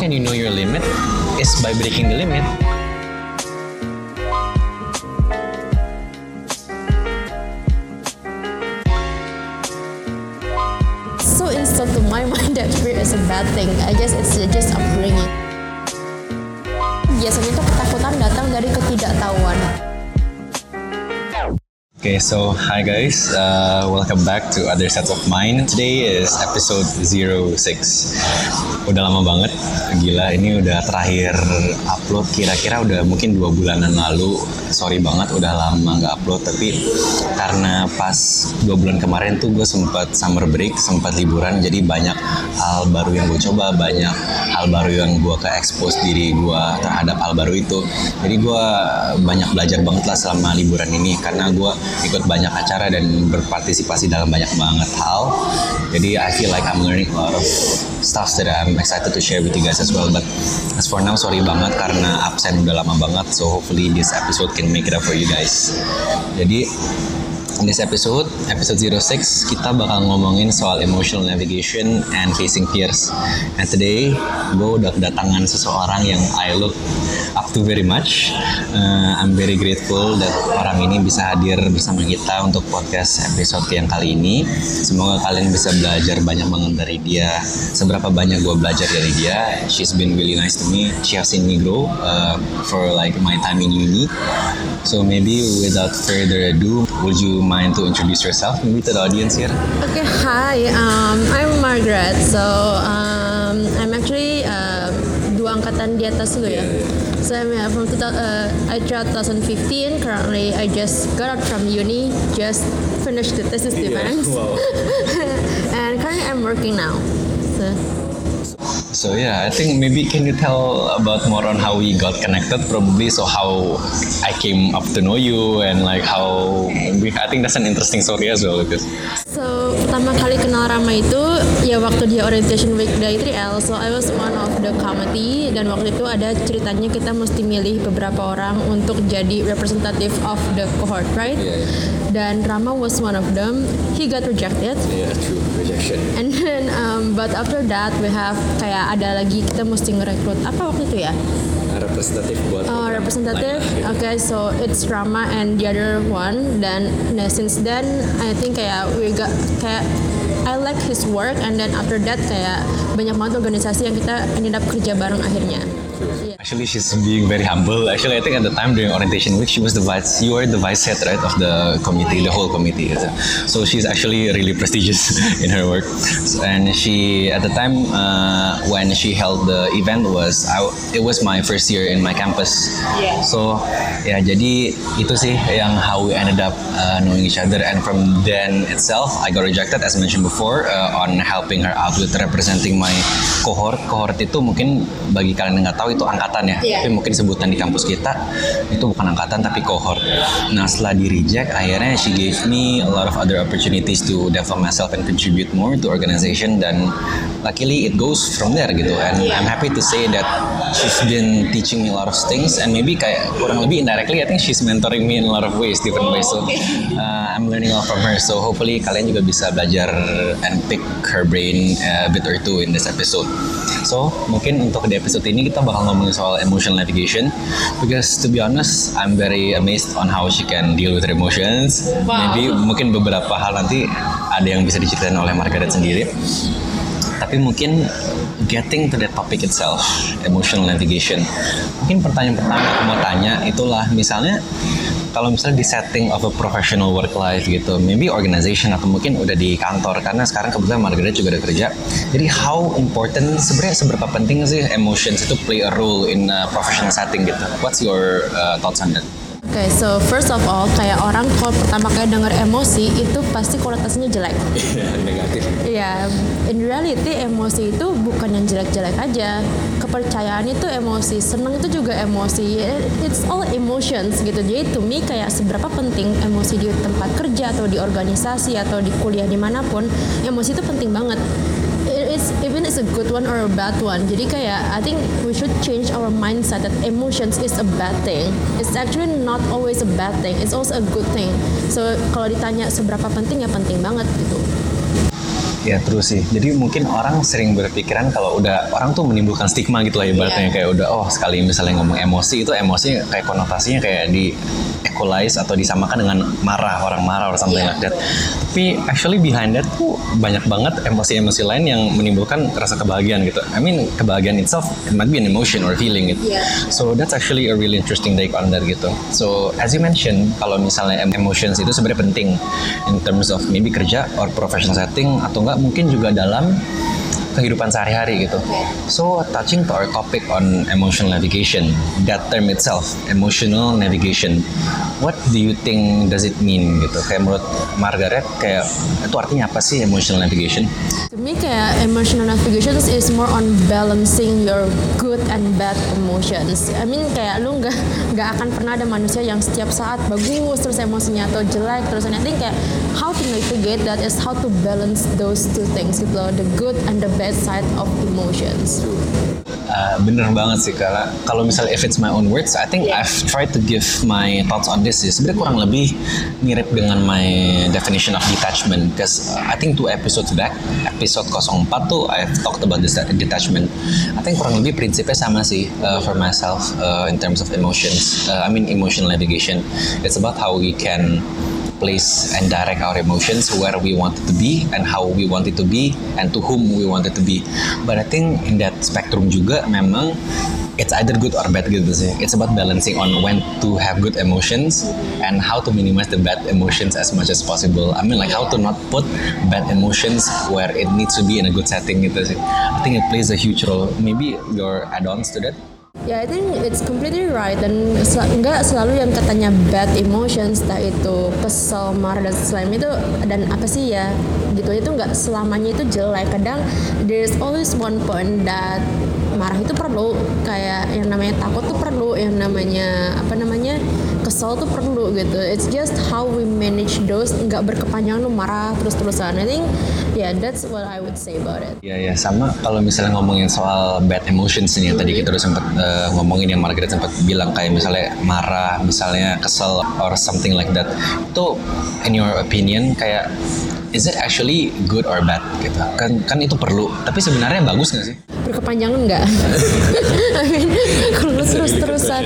can you know your limit? Is by breaking the limit. So instilled to my mind that fear is a bad thing. I guess it's just upbringing. Biasanya tuh ketakutan datang dari ketidaktahuan. Okay, so hi guys, uh, welcome back to Other Sets of Mind. Today is episode 06. Udah lama banget, gila ini udah terakhir upload kira-kira udah mungkin dua bulanan lalu. Sorry banget udah lama nggak upload, tapi karena pas dua bulan kemarin tuh gue sempat summer break, sempat liburan, jadi banyak hal baru yang gue coba, banyak hal baru yang gue ke expose diri gue terhadap hal baru itu. Jadi gue banyak belajar banget lah selama liburan ini karena gue ikut banyak acara dan berpartisipasi dalam banyak banget hal. Jadi I feel like I'm learning a lot of stuff that I'm excited to share with you guys as well. But as for now, sorry banget karena absen udah lama banget. So hopefully this episode can make it up for you guys. Jadi in this episode, episode 06, kita bakal ngomongin soal emotional navigation and facing fears. And today, gue udah kedatangan seseorang yang I look up to very much. Uh, I'm very grateful that orang ini bisa hadir bersama kita untuk podcast episode yang kali ini. Semoga kalian bisa belajar banyak banget dari dia. Seberapa banyak gue belajar dari dia. She's been really nice to me. She has seen me grow uh, for like my time in uni. So maybe without further ado, would you mind to introduce yourself maybe to the audience here? Okay, hi. Um, I'm Margaret. So um, I'm actually um, dua angkatan di atas dulu ya. So I'm uh, from 2000, uh, I tried 2015. Currently, I just got out from uni, just finished the thesis defense, and currently I'm working now. So. So yeah, I think maybe can you tell about more on how we got connected, probably so how I came up to know you and like how we, I think that's an interesting story as well because So pertama kali kenal Rama itu ya waktu dia orientation week dari 3L. So I was one of the committee dan waktu itu ada ceritanya kita mesti milih beberapa orang untuk jadi representative of the cohort, right? Yeah, yeah. Dan Rama was one of them. He got rejected. yeah, true rejection. And then, um, but after that we have kayak ada lagi kita mesti ngerekrut apa waktu itu ya? Representative buat Oh, representative. Okay, so it's Rama and the other one. Dan nah, since then, I think kayak we got kayak I like his work and then after that kayak banyak banget organisasi yang kita ended up kerja bareng akhirnya. Yeah. Actually, she's being very humble. Actually, I think at the time during orientation week, she was the vice. You were the vice head, right, of the committee, the whole committee. So she's actually really prestigious in her work. And she, at the time uh, when she held the event, was I, it was my first year in my campus. Yeah. So ya jadi itu sih yang how we ended up uh, knowing each other. And from then itself, I got rejected as mentioned before uh, on helping her out with representing my cohort. Cohort itu mungkin bagi kalian yang nggak tahu itu angkatan ya, Iya. tapi mungkin sebutan di kampus kita itu bukan angkatan tapi cohort. Nah setelah di reject, akhirnya she gave me a lot of other opportunities to develop myself and contribute more to organization dan luckily it goes from there gitu. And I'm happy to say that she's been teaching me a lot of things and maybe kayak kurang lebih indirectly I think she's mentoring me in a lot of ways, different ways. So uh, I'm learning a lot from her. So hopefully kalian juga bisa belajar and pick her brain uh, a bit or two in this episode. So mungkin untuk di episode ini kita bakal ngomongin soal emotional navigation because to be honest I'm very amazed on how she can deal with her emotions. Maybe mungkin beberapa hal nanti ada yang bisa diceritain oleh Margaret sendiri. Tapi mungkin getting to that topic itself, emotional navigation. Mungkin pertanyaan pertama aku mau tanya itulah misalnya kalau misalnya di setting of a professional work life gitu, maybe organization atau mungkin udah di kantor karena sekarang kebetulan Margaret juga udah kerja. Jadi how important sebenarnya seberapa penting sih emotions itu play a role in a professional setting gitu? What's your uh, thoughts on that? Oke, so first of all, kayak orang kalau pertama kali denger emosi itu pasti konotasinya jelek. Negatif. Iya, in reality emosi itu bukan yang jelek-jelek aja. Kepercayaan itu emosi, seneng itu juga emosi. It's all emotions gitu. Jadi to me kayak seberapa penting emosi di tempat kerja atau di organisasi atau di kuliah di mana pun, emosi itu penting banget. It's even it's a good one or a bad one. Jadi kayak I think we should change our mindset that emotions is a bad thing. It's actually not always a bad thing. It's also a good thing. So kalau ditanya seberapa penting ya penting banget gitu. Ya terus sih. Jadi mungkin orang sering berpikiran kalau udah orang tuh menimbulkan stigma gitu lah ibaratnya Iya. kayak udah oh sekali misalnya ngomong emosi itu emosi kayak konotasinya kayak di equalize atau disamakan dengan marah orang marah or something Iya. like that. Tapi actually behind that tuh banyak banget emosi-emosi lain yang menimbulkan rasa kebahagiaan gitu. I mean kebahagiaan itself it might be an emotion or feeling gitu. Iya. So that's actually a really interesting take on that gitu. So as you mentioned, kalau misalnya em- emotions itu sebenarnya penting in terms of maybe kerja or professional setting atau enggak mungkin juga dalam kehidupan sehari-hari gitu. So touching to our topic on emotional navigation, that term itself, emotional navigation, what do you think does it mean gitu? Kayak menurut Margaret kayak itu artinya apa sih emotional navigation? To me kayak emotional navigation is more on balancing your good and bad emotions. I mean kayak lu nggak nggak akan pernah ada manusia yang setiap saat bagus terus emosinya atau jelek terus. And I think kayak how to navigate that is how to balance those two things gitu loh, the good and the bad side of emotions. Uh, bener banget sih karena kalau misalnya if it's my own words, I think Yeah. I've tried to give my thoughts on this sih. Sebenarnya kurang lebih mirip dengan my definition of detachment. Because I think two episodes back, episode 04 tuh I've talked about this detachment. I think kurang lebih prinsipnya sama sih uh, for myself uh, in terms of emotions. Uh, I mean emotional navigation. It's about how we can place and direct our emotions where we wanted to be and how we wanted to be and to whom we wanted to be. But I think in that spectrum juga memang it's either good or bad gitu sih. It's about balancing on when to have good emotions and how to minimize the bad emotions as much as possible. I mean like how to not put bad emotions where it needs to be in a good setting gitu sih. I think it plays a huge role. Maybe your add-ons to that? Ya, I think it's completely right. Dan sel- nggak selalu yang katanya bad emotions, entah itu kesel, marah dan selain itu dan apa sih ya gitu. Itu nggak selamanya itu jelek. Kadang there's always one point that marah itu perlu. Kayak yang namanya takut tuh perlu, yang namanya apa namanya kesel tuh perlu gitu. It's just how we manage those nggak berkepanjangan lu marah terus-terusan. I think yeah that's what I would say about it. Iya ya sama kalau misalnya ngomongin soal bad emotions nih yang tadi kita udah sempat eh, ngomongin yang Margaret sempat bilang kayak misalnya marah, misalnya kesel or something like that. Itu in your opinion kayak is it actually good or bad gitu? Kan kan itu perlu, tapi sebenarnya bagus nggak sih? berkepanjangan nggak? I mean, kalau lu terus-terusan,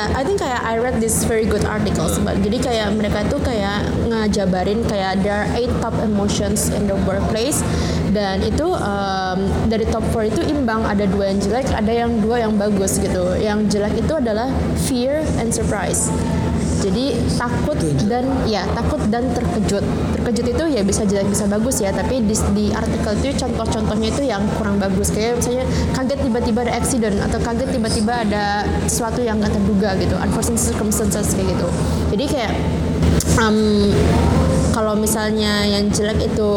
ya, I think kayak I read this very good article sebab jadi kayak mereka tuh kayak ngajabarin kayak there are eight top emotions in the workplace. Dan itu um, dari top 4 itu imbang ada dua yang jelek ada yang dua yang bagus gitu. Yang jelek itu adalah fear and surprise jadi takut dan ya takut dan terkejut. Terkejut itu ya bisa jelek bisa bagus ya tapi di, di artikel itu contoh-contohnya itu yang kurang bagus. Kayak misalnya kaget tiba-tiba ada accident atau kaget tiba-tiba ada sesuatu yang nggak terduga gitu unforeseen circumstances kayak gitu. Jadi kayak um, kalau misalnya yang jelek itu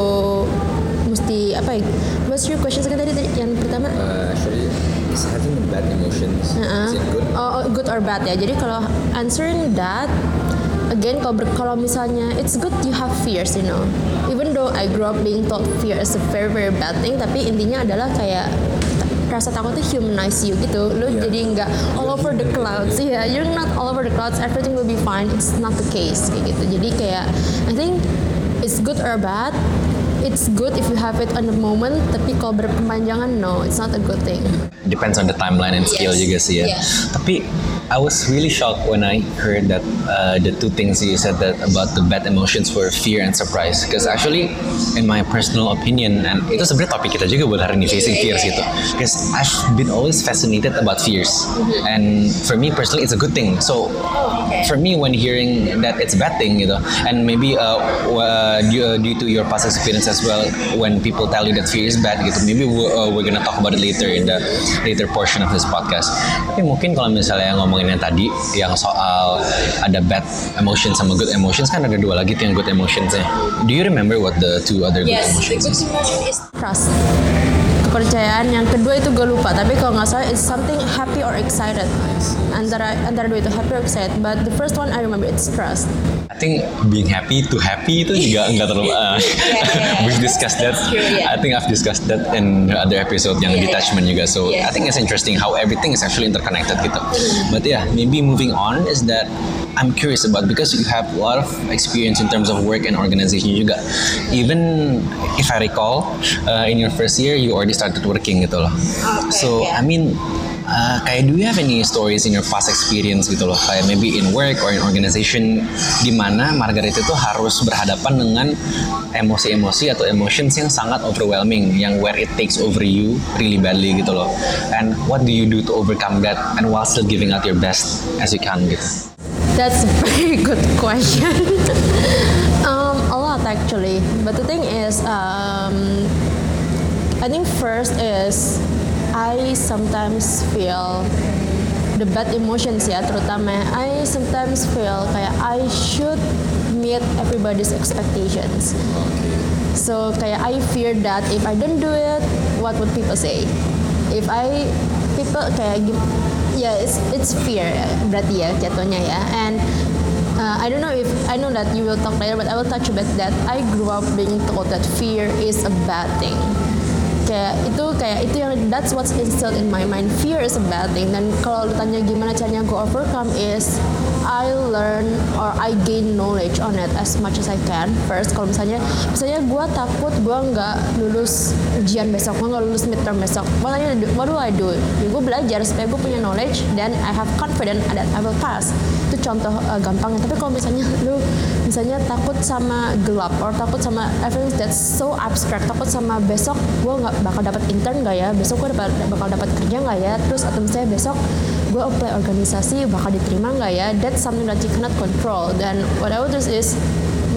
mesti apa ya what's your question? Second tadi yang pertama? Uh, is having bad emotions Uh-uh. Oh, oh, good or bad ya. Jadi kalau answering that again kalau ber- kalau misalnya it's good you have fears, you know. Even though I grew up being taught fear is a very very bad thing, tapi intinya adalah kayak rasa takut itu humanize you gitu. Lu jadi nggak all over the clouds. Iya, you're not all over the clouds. Everything will be fine. It's not the case kayak gitu. Jadi kayak I think it's good or bad. It's good if you have it on the moment, tapi kalau berkepanjangan, no, it's not a good thing. Depends on the timeline and scale Yes. juga sih ya. Yes. Tapi I was really shocked when I heard that uh, the two things you said that about the bad emotions were fear and surprise. Because actually, in my personal opinion, and itu sebenarnya topik kita juga buat hari ini facing fears gitu. Because I've been always fascinated about fears, and for me personally, it's a good thing. So for me, when hearing that it's a bad thing gitu, and maybe uh, uh, due, due to your past experience as well, when people tell you that fear is bad gitu, maybe we're, uh, we're gonna talk about it later in the later portion of this podcast. Tapi mungkin kalau misalnya ngomongin yang tadi, yang soal ada bad emotions sama good emotions kan ada dua lagi tuh yang good emotionsnya. Do you remember what the two other good emotions is? is trust. Kepercayaan yang kedua itu gue lupa, tapi kalau nggak salah it's something happy or excited. Antara antara dua itu happy or excited. But the first one I remember it's trust. I think being happy to happy itu juga enggak terlalu. Uh, we've discussed that. True, yeah. I think I've discussed that in other episode yang Yeah, detachment juga. So Yeah. I think it's interesting how everything is actually interconnected gitu. But yeah, maybe moving on is that I'm curious about because you have a lot of experience in terms of work and organization juga. Even if I recall, uh, in your first year you already started working gitu loh. Okay, so yeah. I mean, uh, kayak do you have any stories in your past experience gitu loh, kayak maybe in work or in organization di mana Margaret itu harus berhadapan dengan emosi-emosi atau emotions yang sangat overwhelming, yang where it takes over you really badly gitu loh. And what do you do to overcome that and while still giving out your best as you can gitu? That's a very good question. um, a lot actually, but the thing is, um, I think first is I sometimes feel the bad emotions ya, terutama I sometimes feel kayak I should meet everybody's expectations. So kayak I fear that if I don't do it, what would people say? If I people kayak ya it's it's fear ya, berarti ya jatuhnya ya. And uh, I don't know if I know that you will talk later, but I will touch a bit that I grew up being told that fear is a bad thing kayak itu kayak itu yang that's what's instilled in my mind. Fear is a bad thing. Dan kalau lu tanya gimana caranya gue overcome is I learn or I gain knowledge on it as much as I can first. Kalau misalnya misalnya gue takut gue nggak lulus ujian besok gue nggak lulus midterm besok makanya what do I do? Ya, gue belajar supaya gue punya knowledge dan I have confidence that I will pass itu contoh uh, gampangnya tapi kalau misalnya lu misalnya takut sama gelap or takut sama everything that's so abstract takut sama besok gue nggak bakal dapat intern nggak ya? Besok gue bakal dapat kerja nggak ya? Terus atau misalnya besok gue apply organisasi bakal diterima nggak ya? That's something that you cannot control. Dan what I would do is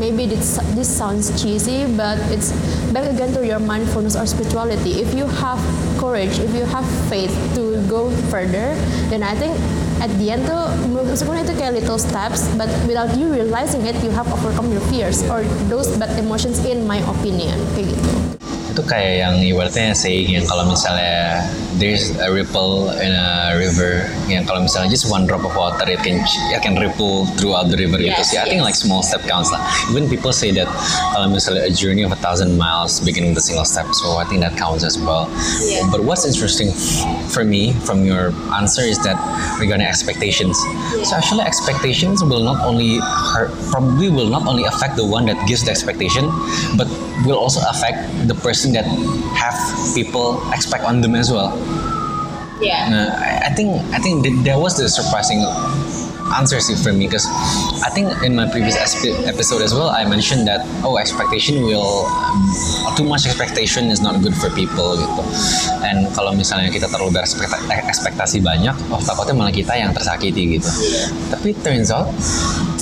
maybe this this sounds cheesy but it's back again to your mindfulness or spirituality. If you have courage if you have faith to go further then I think at the end tuh meskipun itu kayak little steps but without you realizing it you have overcome your fears or those bad emotions in my opinion. Kayak gitu itu kayak yang ibaratnya saying yang kalau misalnya eh, there's a ripple in a river yang kalau misalnya just one drop of water it can it can ripple throughout the river gitu Yes, sih. I think like small step counts lah. Even people say that kalau misalnya a journey of a thousand miles beginning with a single step. So I think that counts as well. Yeah. But what's interesting for me from your answer is that regarding expectations. So actually expectations will not only hurt, probably will not only affect the one that gives the expectation, but will also affect the person that have people expect on them as well. Yeah. Uh, nah, I think I think that was the surprising answer sih for me because I think in my previous episode as well I mentioned that oh expectation will um, too much expectation is not good for people gitu. And kalau misalnya kita terlalu berekspekta- ekspektasi banyak oh takutnya malah kita yang tersakiti gitu. Tapi turns out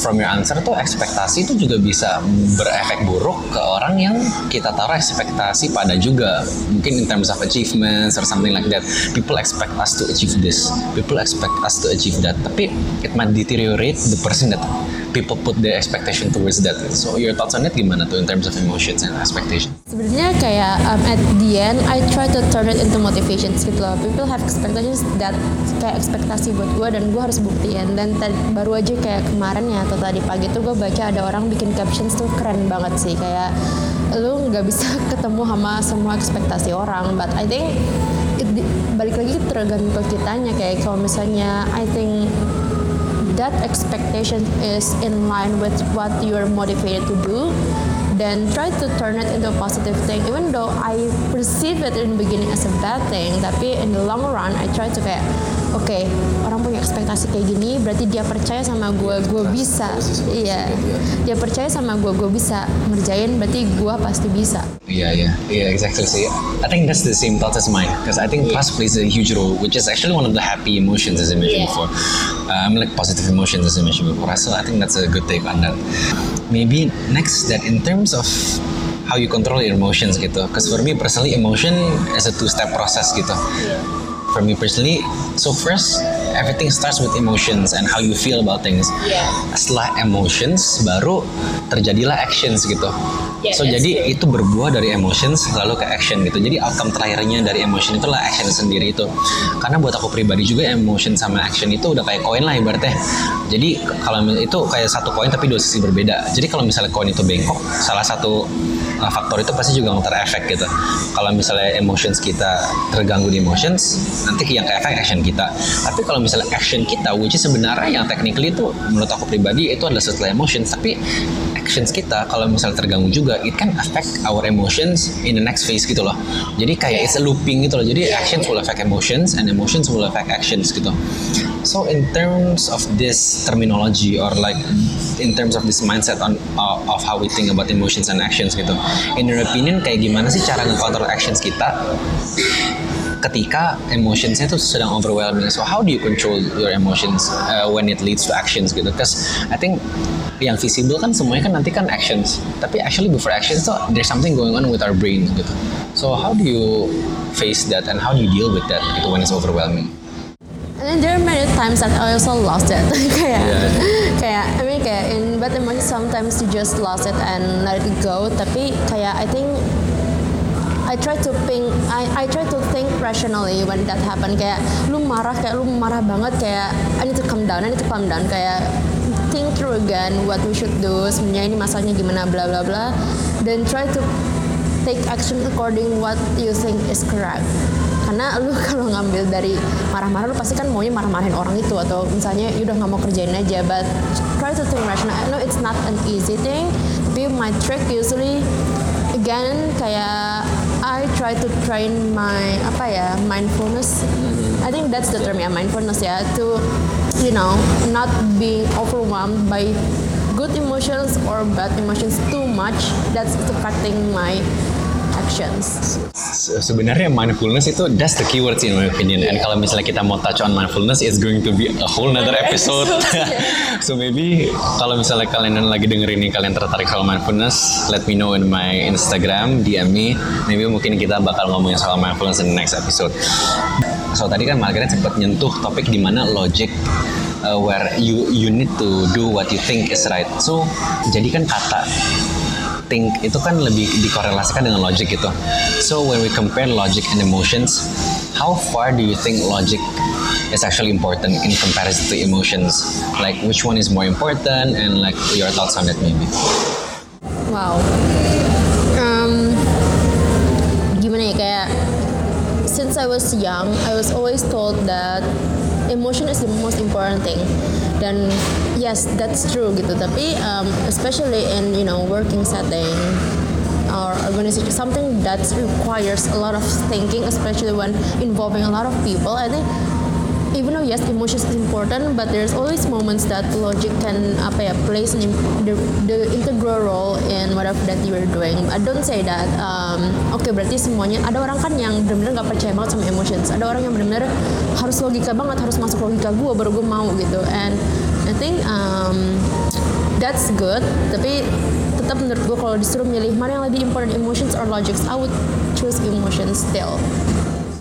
from your answer tuh ekspektasi itu juga bisa berefek buruk ke orang yang kita taruh ekspektasi pada juga. Mungkin in terms of achievements or something like that. People expect us to achieve this. People expect us to achieve that. Tapi it might deteriorate the person that people put their expectation towards that. So your thoughts on it gimana tuh in terms of emotions and expectation sebenarnya kayak um, at the end I try to turn it into motivations gitu loh. People have expectations that kayak ekspektasi buat gue dan gue harus buktiin. Dan baru aja kayak kemarin ya atau tadi pagi tuh gue baca ada orang bikin captions tuh keren banget sih. Kayak lu nggak bisa ketemu sama semua ekspektasi orang but I think it, balik lagi tergantung kitanya. Kayak kalau misalnya I think that expectation is in line with what you're motivated to do then try to turn it into a positive thing. Even though I perceive it in the beginning as a bad thing tapi in the long run I try to kayak oke orang punya ekspektasi kayak gini berarti dia percaya sama gue gue bisa iya dia percaya sama gue gue bisa ngerjain berarti gue pasti bisa Yeah, yeah, yeah, exactly. So yeah, I think that's the same thought as mine because I think trust plays a huge role, which is actually one of the happy emotions as I mentioned Yeah. before. Uh, I'm like positive emotions as I mentioned before. So I think that's a good take on that. Maybe next that in terms of how you control your emotions gitu, because for me personally emotion is a two-step process gitu. For me personally, so first everything starts with emotions and how you feel about things. Yeah. Setelah emotions baru terjadilah actions gitu. Yeah, so jadi true. itu berbuah dari emotions lalu ke action gitu. Jadi outcome terakhirnya dari emotion itulah action sendiri itu. Karena buat aku pribadi juga emotion sama action itu udah kayak koin lah ibaratnya. Jadi kalau itu kayak satu koin tapi dua sisi berbeda. Jadi kalau misalnya koin itu bengkok, salah satu uh, faktor itu pasti juga terefek gitu. Kalau misalnya emotions kita terganggu di emotions, nanti yang ke efek action kita. Tapi kalau misalnya action kita, which is sebenarnya yang technically itu menurut aku pribadi itu adalah setelah emotions, tapi actions kita kalau misalnya terganggu juga, it can affect our emotions in the next phase gitu loh. Jadi kayak it's a looping gitu loh. Jadi actions will affect emotions and emotions will affect actions gitu. So in terms of this terminology or like in terms of this mindset on uh, of how we think about emotions and actions gitu. In your opinion kayak gimana sih cara nge-control actions kita ketika emotionsnya itu sedang overwhelming. So how do you control your emotions uh, when it leads to actions gitu? Because I think yang visible kan semuanya kan nanti kan actions. Tapi actually before actions tuh there's something going on with our brain gitu. So how do you face that and how do you deal with that gitu when it's overwhelming? And then there are many times that I also lost it. kayak, Yeah. kayak, I mean kayak in bad emotions sometimes you just lost it and let it go. Tapi kayak I think I try to think, I, I try to think rationally when that happen. Kayak lu marah, kayak lu marah banget. Kayak I need to calm down, I need to calm down. Kayak think through again what we should do. Sebenarnya ini masalahnya gimana, bla bla bla. Then try to take action according what you think is correct karena lu kalau ngambil dari marah-marah lu pasti kan maunya marah-marahin orang itu atau misalnya you udah nggak mau kerjain aja but try to think rational I know it's not an easy thing tapi my trick usually again kayak I try to train my apa ya mindfulness. I think that's the term ya mindfulness ya to you know not being overwhelmed by good emotions or bad emotions too much. That's affecting my actions Se- sebenarnya mindfulness itu that's the keywords in my opinion. And kalau misalnya kita mau touch on mindfulness it's going to be a whole nother Another episode yeah. so maybe kalau misalnya kalian lagi dengerin ini kalian tertarik soal mindfulness let me know in my Instagram DM me. Maybe mungkin kita bakal ngomongin soal mindfulness in the next episode. So tadi kan Margaret sempat nyentuh topik di mana logic uh, where you you need to do what you think is right. So jadi kan kata think itu kan lebih dikorelasikan dengan logic gitu. So when we compare logic and emotions, how far do you think logic is actually important in comparison to emotions? Like which one is more important and like your thoughts on that maybe? Wow. Um, gimana ya kayak since I was young, I was always told that emotion is the most important thing. Dan yes, that's true gitu. Tapi um, especially in you know working setting or organization, something that requires a lot of thinking, especially when involving a lot of people. I think even though yes emotions is important but there's always moments that logic can apa ya plays an, the, the integral role in whatever that you are doing. I don't say that um, oke berarti semuanya ada orang kan yang benar-benar nggak percaya banget sama emotions. Ada orang yang benar-benar harus logika banget harus masuk logika gue baru gue mau gitu. And I think um, that's good tapi tetap menurut gue kalau disuruh milih mana yang lebih important emotions or logics I would choose emotions still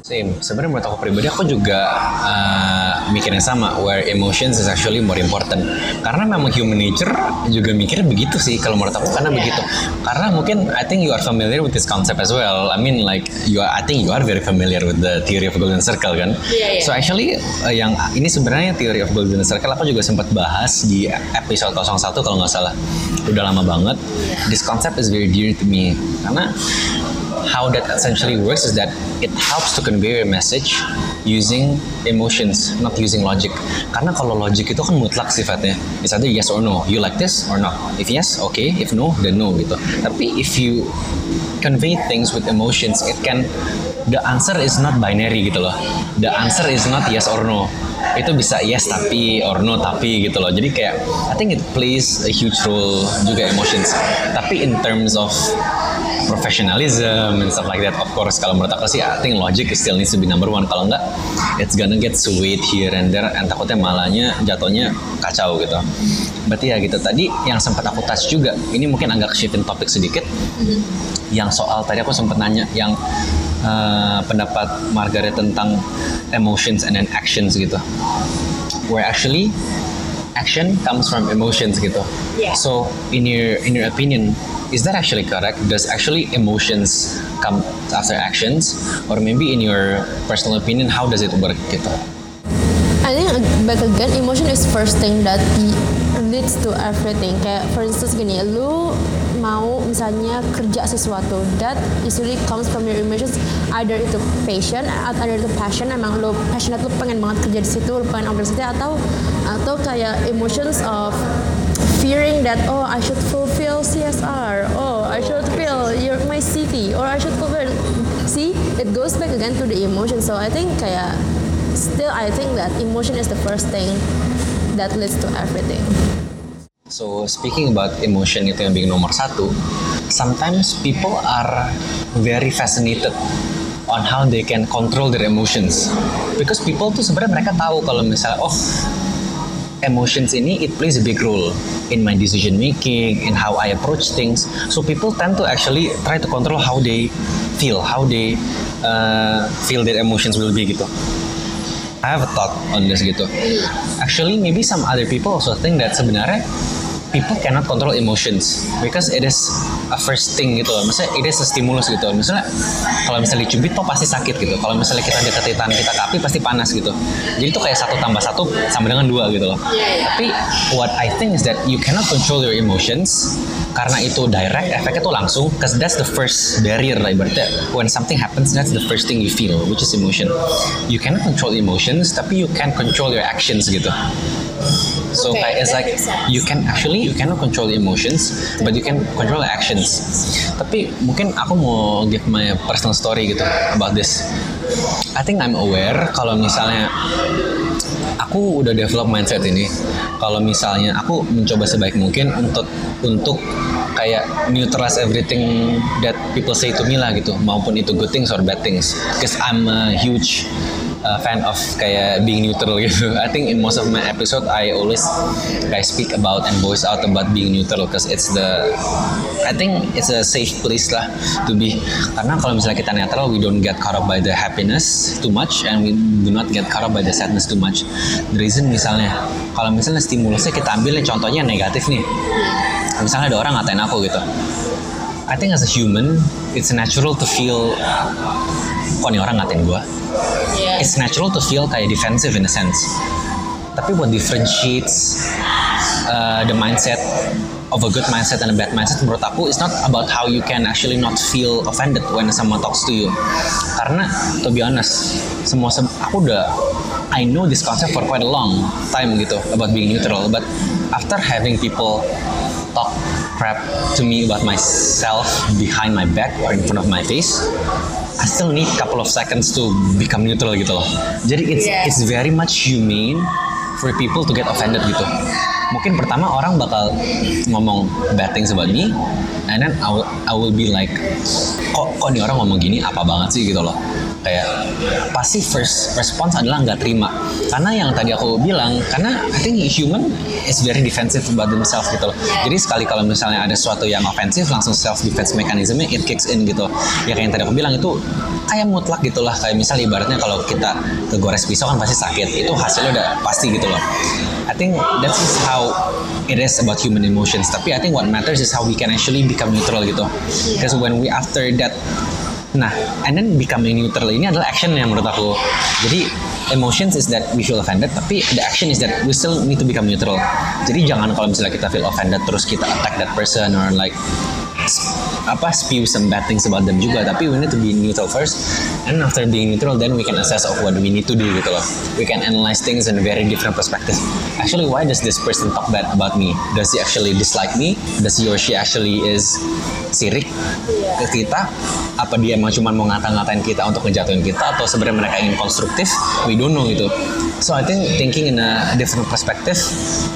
Same. Sebenarnya menurut aku pribadi aku juga uh, mikirnya sama where emotions is actually more important. Karena memang human nature juga mikirnya begitu sih kalau menurut aku karena Yeah. begitu. Karena mungkin I think you are familiar with this concept as well. I mean like you are, I think you are very familiar with the theory of golden circle kan. Iya, iya. So actually uh, yang ini sebenarnya theory of golden circle aku juga sempat bahas di episode 01 kalau nggak salah. Udah lama banget. This concept is very dear to me karena how that essentially works is that it helps to convey a message using emotions, not using logic. Karena kalau logic itu kan mutlak sifatnya. It's either yes or no. You like this or not. If yes, okay. If no, then no gitu. Tapi if you convey things with emotions, it can the answer is not binary gitu loh. The answer is not yes or no. Itu bisa yes tapi or no tapi gitu loh. Jadi kayak I think it plays a huge role juga emotions. Tapi in terms of professionalism and stuff like that. Of course, kalau menurut aku sih, I think logic still needs to be number one. Kalau enggak, it's gonna get swayed here and there, and takutnya malahnya jatuhnya kacau gitu. Berarti ya gitu. Tadi yang sempat aku touch juga, ini mungkin agak shifting topik sedikit. Yang soal tadi aku sempat nanya, yang uh, pendapat Margaret tentang emotions and then actions gitu. Where actually action comes from emotions gitu. Yeah. So in your in your opinion, is that actually correct? Does actually emotions come after actions, or maybe in your personal opinion, how does it work gitu? I think back again emotion is first thing that leads to everything. Kayak for instance gini, lu mau misalnya kerja sesuatu that usually comes from your emotions either itu passion atau either itu passion emang lu passionate lu pengen banget kerja di situ lu pengen organisasi atau atau kayak emotions of fearing that oh I should fulfill CSR oh I should feel your my city or I should fulfill see it goes back again to the emotion. So I think kayak still I think that emotion is the first thing that leads to everything. So speaking about emotion itu yang being nomor satu, sometimes people are very fascinated on how they can control their emotions. Because people tuh sebenarnya mereka tahu kalau misalnya oh emotions ini it plays a big role in my decision making, in how I approach things. So people tend to actually try to control how they feel, how they uh, feel their emotions will be gitu. I have a thought on this gitu. Actually, maybe some other people also think that sebenarnya people cannot control emotions because it is a first thing gitu loh. Maksudnya it is a stimulus gitu. Misalnya kalau misalnya dicubit toh pasti sakit gitu. Kalau misalnya kita deketin tangan kita ke api pasti panas gitu. Jadi itu kayak satu tambah satu sama dengan dua gitu loh. Tapi what I think is that you cannot control your emotions karena itu direct efeknya tuh langsung because that's the first barrier lah ibaratnya when something happens that's the first thing you feel which is emotion you cannot control emotions tapi you can control your actions gitu So Okay, kayak it's like you can actually you cannot control the emotions, but you can control the actions. Tapi mungkin aku mau give my personal story gitu about this. I think I'm aware kalau misalnya aku udah develop mindset ini. Kalau misalnya aku mencoba sebaik mungkin untuk untuk kayak neutralize everything that people say to me lah gitu, maupun itu good things or bad things. Because I'm a huge uh, fan of kayak being neutral gitu. I think in most of my episode I always kayak speak about and voice out about being neutral because it's the I think it's a safe place lah to be. Karena kalau misalnya kita netral, we don't get caught up by the happiness too much and we do not get caught up by the sadness too much. The reason misalnya kalau misalnya stimulusnya kita ambil nih contohnya negatif nih. Misalnya ada orang ngatain aku gitu. I think as a human, it's natural to feel kok nih orang ngatain gue. It's natural to feel kayak defensive in a sense. Tapi what differentiates uh, the mindset of a good mindset and a bad mindset menurut aku is not about how you can actually not feel offended when someone talks to you. Karena to be honest, semua se- aku udah I know this concept for quite a long time gitu about being neutral, but after having people talk crap to me about myself behind my back or in front of my face, I still need couple of seconds to become neutral gitu loh. Jadi it's Yeah. it's very much humane for people to get offended gitu. Mungkin pertama orang bakal ngomong bad things about me, and then I will, I will be like, kok kok nih orang ngomong gini apa banget sih gitu loh. Kayak pasti first response adalah nggak terima. Karena yang tadi aku bilang, karena I think human is very defensive about themselves gitu loh. Jadi sekali kalau misalnya ada sesuatu yang ofensif, langsung self defense mechanismnya it kicks in gitu. Ya kayak yang tadi aku bilang itu kayak mutlak gitulah. Kayak misal ibaratnya kalau kita kegores pisau kan pasti sakit. Itu hasilnya udah pasti gitu loh. I think that's is how it is about human emotions. Tapi I think what matters is how we can actually become neutral gitu. Because when we after that Nah, and then becoming neutral ini adalah action yang menurut aku. Jadi emotions is that we feel offended, tapi the action is that we still need to become neutral. Jadi jangan kalau misalnya kita feel offended terus kita attack that person or like apa spew some bad things about them juga. Tapi we need to be neutral first, and after being neutral, then we can assess of what we need to do gitu loh. We can analyze things in a very different perspective. Actually, why does this person talk bad about me? Does he actually dislike me? Does he or she actually is sirik ke kita apa dia emang cuma mau ngata-ngatain kita untuk ngejatuhin kita atau sebenarnya mereka ingin konstruktif we don't know gitu so I think thinking in a different perspective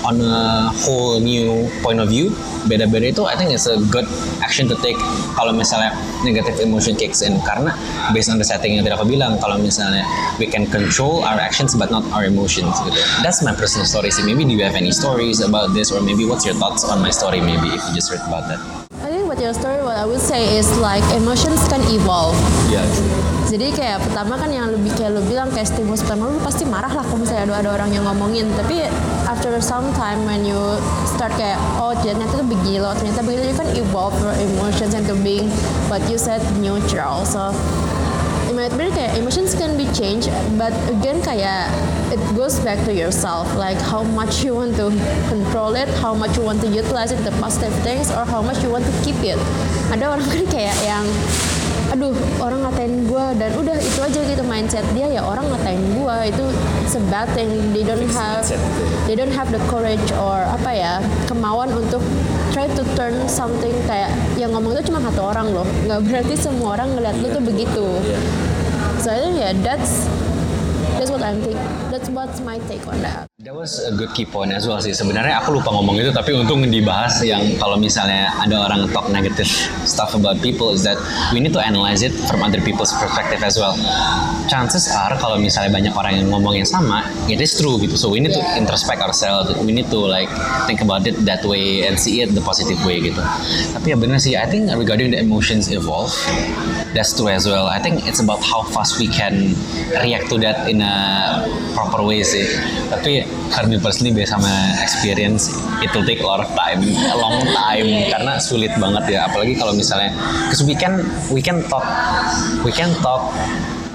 on a whole new point of view beda-beda itu I think it's a good action to take kalau misalnya negative emotion kicks in. Karena based on the setting yang tadi aku bilang kalau misalnya we can control our actions but not our emotions gitu. That's my personal story sih. Maybe do you have any stories about this or maybe what's your thoughts on my story maybe if you just read about that? I think what your story what I would say is like emotions can evolve. Yeah Jadi kayak pertama kan yang lebih kayak lu bilang kayak stimulus pertama lu pasti marah lah kalau misalnya ada, ada orang yang ngomongin. Tapi after some time when you start kayak oh ternyata tuh begini loh ternyata begini you can evolve your emotions into being what you said neutral. So in my opinion kayak emotions can be changed but again kayak it goes back to yourself. Like how much you want to control it how much you want to utilize it the positive things or how much you want to keep it. Ada orang kan kayak yang aduh orang ngatain gue dan udah itu aja gitu mindset dia ya orang ngatain gue itu bad thing they don't have they don't have the courage or apa ya kemauan untuk try to turn something kayak yang ngomong itu cuma satu orang loh nggak berarti semua orang ngeliat lu tuh begitu. So I think yeah that's that's think that's what's my take on that That was a good key point as well sih. Sebenarnya aku lupa ngomong itu, tapi untung dibahas yang kalau misalnya ada orang talk negative stuff about people is that we need to analyze it from other people's perspective as well. Chances are kalau misalnya banyak orang yang ngomong yang sama, it is true gitu. So we need to introspect ourselves. We need to like think about it that way and see it the positive way gitu. Tapi ya benar sih. I think regarding the emotions evolve, that's true as well. I think it's about how fast we can react to that in a proper way sih. Tapi for me personally based sama experience it will take a lot of time a long time. Karena sulit banget ya. Apalagi kalau misalnya we can we can talk we can talk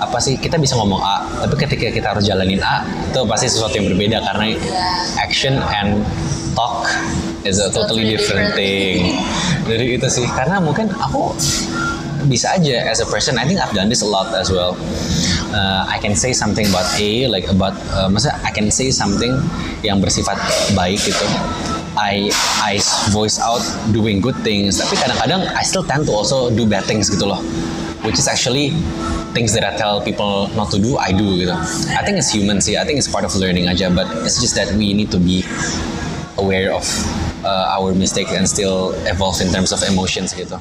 apa sih kita bisa ngomong A tapi ketika kita harus jalanin A itu pasti sesuatu yang berbeda. Karena action and talk is a totally different thing. Dari itu sih. Karena mungkin aku bisa aja as a person. I think I've done this a lot as well. Uh, I can say something about A like about uh, masa I can say something yang bersifat baik gitu. I I voice out doing good things tapi kadang-kadang I still tend to also do bad things gitu loh. Which is actually things that I tell people not to do I do gitu. I think it's human sih. I think it's part of learning aja but it's just that we need to be aware of uh, our mistakes and still evolve in terms of emotions gitu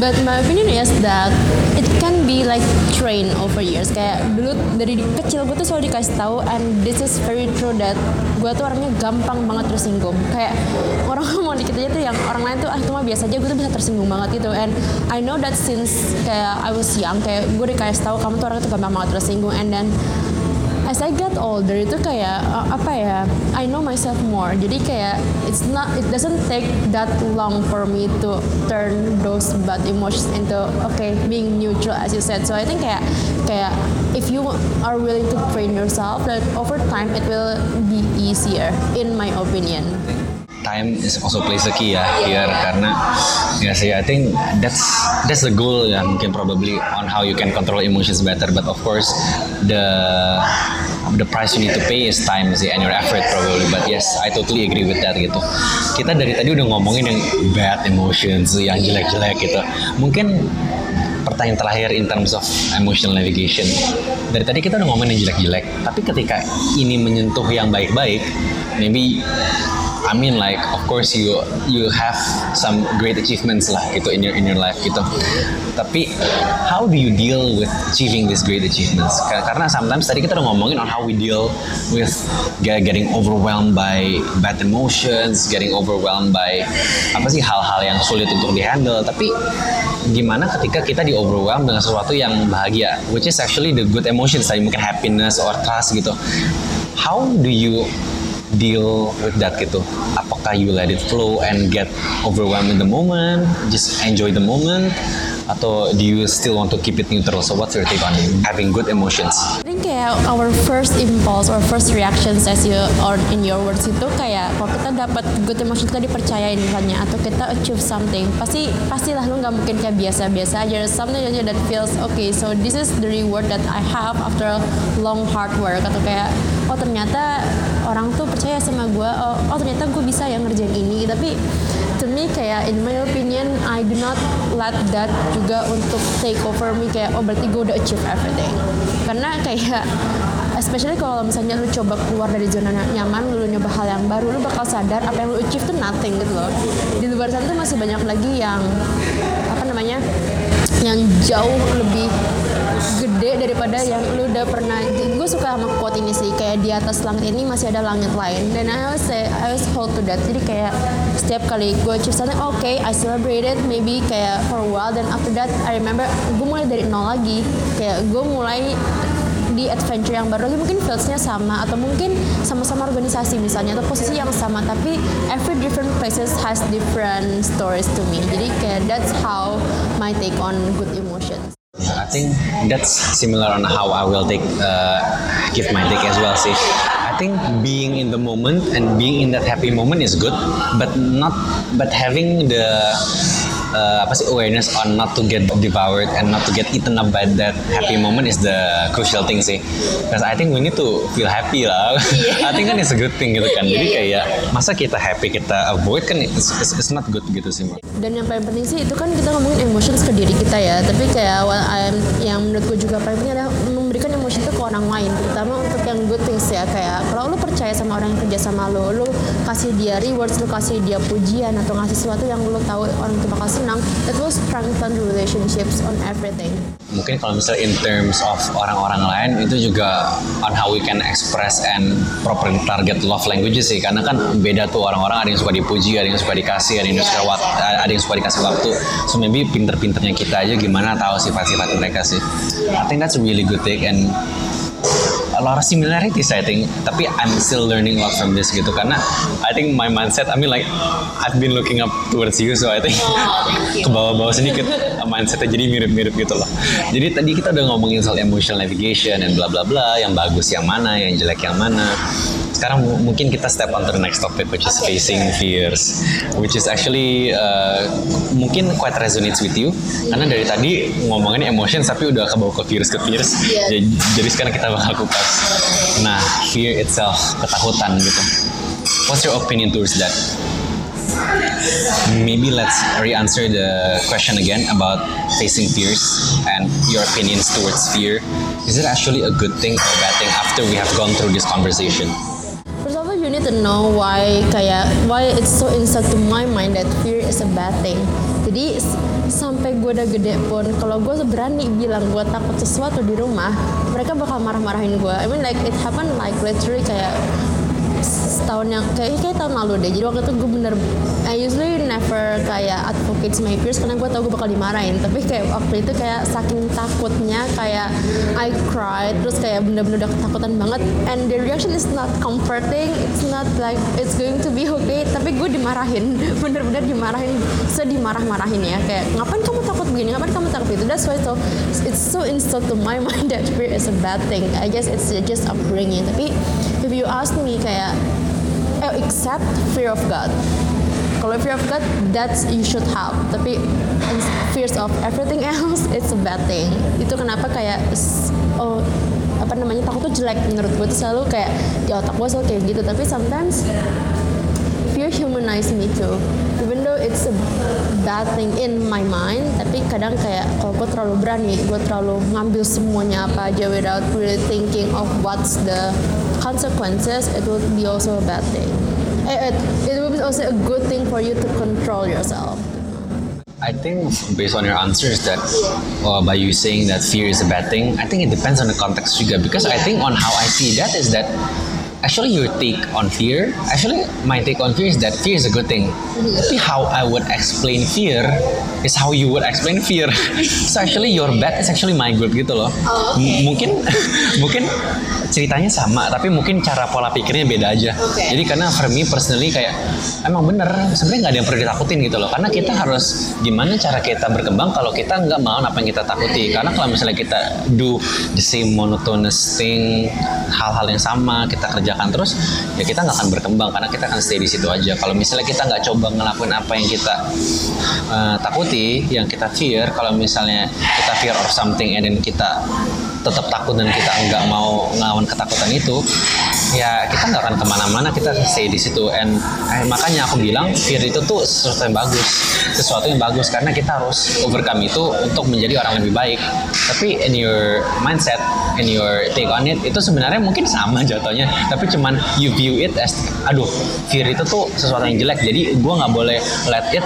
But my opinion is that it can be like trained over years. Kayak dulu dari kecil gue tuh selalu dikasih tahu and this is very true that gue tuh orangnya gampang banget tersinggung. Kayak orang ngomong dikit aja tuh yang orang lain tuh ah cuma biasa aja gue tuh bisa tersinggung banget gitu. And I know that since kayak I was young kayak gue dikasih tahu kamu tuh orangnya tuh gampang banget tersinggung and then as I get older itu kayak uh, apa ya I know myself more. Jadi kayak it's not it doesn't take that long for me to turn those bad emotions into okay being neutral as you said. So I think kayak kayak if you are willing to train yourself that over time it will be easier in my opinion time is also plays a key ya here karena ya sih I think that's that's the goal ya mungkin probably on how you can control emotions better but of course the the price you need to pay is time sih and your effort probably but yes I totally agree with that gitu. Kita dari tadi udah ngomongin yang bad emotions yang jelek-jelek gitu. Mungkin pertanyaan terakhir in terms of emotional navigation. Dari tadi kita udah ngomongin yang jelek-jelek tapi ketika ini menyentuh yang baik-baik maybe I mean like of course you you have some great achievements lah gitu in your in your life gitu. Tapi how do you deal with achieving these great achievements? Karena sometimes tadi kita udah ngomongin on how we deal with getting overwhelmed by bad emotions, getting overwhelmed by apa sih hal-hal yang sulit untuk dihandle. Tapi gimana ketika kita di overwhelmed dengan sesuatu yang bahagia, which is actually the good emotions tadi mungkin happiness or trust gitu. How do you deal with that gitu? Apakah you let it flow and get overwhelmed in the moment, just enjoy the moment, atau do you still want to keep it neutral? So what's your take on having good emotions? I think kayak our first impulse or first reactions as you or in your words itu kayak kalau kita dapat good emotion kita dipercayain misalnya atau kita achieve something pasti pastilah lu nggak mungkin kayak biasa-biasa aja something aja that feels okay so this is the reward that I have after long hard work atau kayak oh ternyata orang tuh percaya sama gue oh, oh ternyata gue bisa yang ngerjain ini. Tapi to me kayak in my opinion I do not let that juga untuk take over me. Kayak oh berarti gue udah achieve everything. Karena kayak especially kalau misalnya lu coba keluar dari zona nyaman lu nyoba hal yang baru lu bakal sadar apa yang lu achieve tuh nothing gitu loh. Di luar sana tuh masih banyak lagi yang apa namanya yang jauh lebih gede daripada yang lu udah pernah. Gue suka sama quote ini sih kayak di atas langit ini masih ada langit lain. Dan I always say I always hold to that. Jadi kayak setiap kali gue achieve something oke okay, I celebrate it maybe kayak for a while. Dan after that I remember gue mulai dari nol lagi. Kayak gue mulai di adventure yang baru lagi. Mungkin fieldsnya sama atau mungkin sama-sama organisasi misalnya atau posisi yang sama. Tapi every different places has different stories to me. Jadi kayak that's how my take on good emotions I think that's similar on how I will take uh, give my take as well sih. I think being in the moment and being in that happy moment is good, but not but having the uh, apa sih awareness on not to get devoured and not to get eaten up by that happy moment is the crucial thing sih. Because I think we need to feel happy lah. I think kan it's a good thing gitu kan. Jadi kayak masa kita happy kita avoid kan it's, it's, it's not good gitu sih. dan yang paling penting sih itu kan kita ngomongin emotions ke diri kita ya tapi kayak yang menurut gue juga paling penting adalah memberikan emotion itu ke orang lain terutama untuk yang good things ya kayak kalau lu percaya sama orang yang kerja sama lu lu kasih dia rewards lu kasih dia pujian atau ngasih sesuatu yang lu tahu orang itu bakal senang that will strengthen relationships on everything. Mungkin kalau misalnya in terms of orang-orang lain itu juga on how we can express and properly target love languages sih. Karena kan beda tuh orang-orang ada yang suka dipuji ada yang suka dikasih ada yang suka wak- ada yang suka dikasih waktu. So maybe pinter-pinternya kita aja gimana tahu sifat-sifat mereka sih. I think that's a really good take and a lot of similarities I think. Tapi I'm still learning a lot from this gitu. Karena I think my mindset I mean like I've been looking up towards you so I think ke bawah-bawah sedikit mindsetnya jadi mirip-mirip gitu loh. Jadi tadi kita udah ngomongin soal emotional navigation and bla bla bla yang bagus yang mana yang jelek yang mana sekarang mu- mungkin kita step on to the next topic which is facing fears which is actually uh, mungkin quite resonates with you. Karena dari tadi ngomongin emotions tapi udah kebawa ke fears ke fears. Jadi, jadi sekarang kita bakal kupas nah fear itself ketakutan gitu. What's your opinion towards that? Maybe let's re-answer the question again about facing fears and your opinions towards fear. Is it actually a good thing or a bad thing after we have gone through this conversation To know why kayak why it's so inside to my mind that fear is a bad thing. Jadi sampai gue udah gede pun, kalau gue berani bilang gue takut sesuatu di rumah, mereka bakal marah-marahin gue. I mean like it happened like literally kayak setahun yang kayak kayak tahun lalu deh. Jadi waktu itu gue bener I usually never kayak advocate my peers karena gue tau gue bakal dimarahin. Tapi kayak waktu itu kayak saking takutnya kayak I cry terus kayak bener-bener udah ketakutan banget and the reaction is not comforting. It's not like it's going to be okay. Tapi gue dimarahin, bener-bener dimarahin, sedih marah-marahin ya. Kayak ngapain kamu takut begini? Ngapain kamu takut itu? That's why so it's so instilled to my mind that fear is a bad thing. I guess it's just upbringing. Tapi you ask me kayak eh, except fear of God. Kalau fear of God, that's you should have. Tapi fears of everything else, it's a bad thing. Itu kenapa kayak oh apa namanya takut tuh jelek menurut gue tuh selalu kayak di otak gue selalu kayak gitu. Tapi sometimes fear humanize me too. Even though it's a bad thing in my mind, tapi kadang kayak kalau gue terlalu berani, gue terlalu ngambil semuanya apa aja without really thinking of what's the consequences, it would be also a bad thing. Eh, It, it would be also a good thing for you to control yourself. I think based on your answers that uh, by you saying that fear is a bad thing, I think it depends on the context juga because I think on how I see that is that actually your take on fear, actually my take on fear is that fear is a good thing. Tapi how I would explain fear is how you would explain fear. so actually your bad is actually my good gitu loh. M- mungkin mungkin ceritanya sama tapi mungkin cara pola pikirnya beda aja. Oke. Jadi karena for me personally kayak emang bener sebenarnya nggak ada yang perlu ditakutin gitu loh karena kita harus gimana cara kita berkembang kalau kita nggak mau apa yang kita takuti karena kalau misalnya kita do the same monotonous thing hal-hal yang sama kita kerjakan terus ya kita nggak akan berkembang karena kita akan stay di situ aja. Kalau misalnya kita nggak coba ngelakuin apa yang kita uh, takuti yang kita fear kalau misalnya kita fear of something and then kita tetap takut dan kita nggak mau ngelawan ketakutan itu ya kita nggak akan ke mana-mana kita stay di situ. And eh, makanya aku bilang fear itu tuh sesuatu yang bagus. Sesuatu yang bagus karena kita harus overcome itu untuk menjadi orang lebih baik. Tapi in your mindset in your take on it itu sebenarnya mungkin sama jatuhnya. Tapi cuman you view it as aduh fear itu tuh sesuatu yang jelek. Jadi gua nggak boleh let it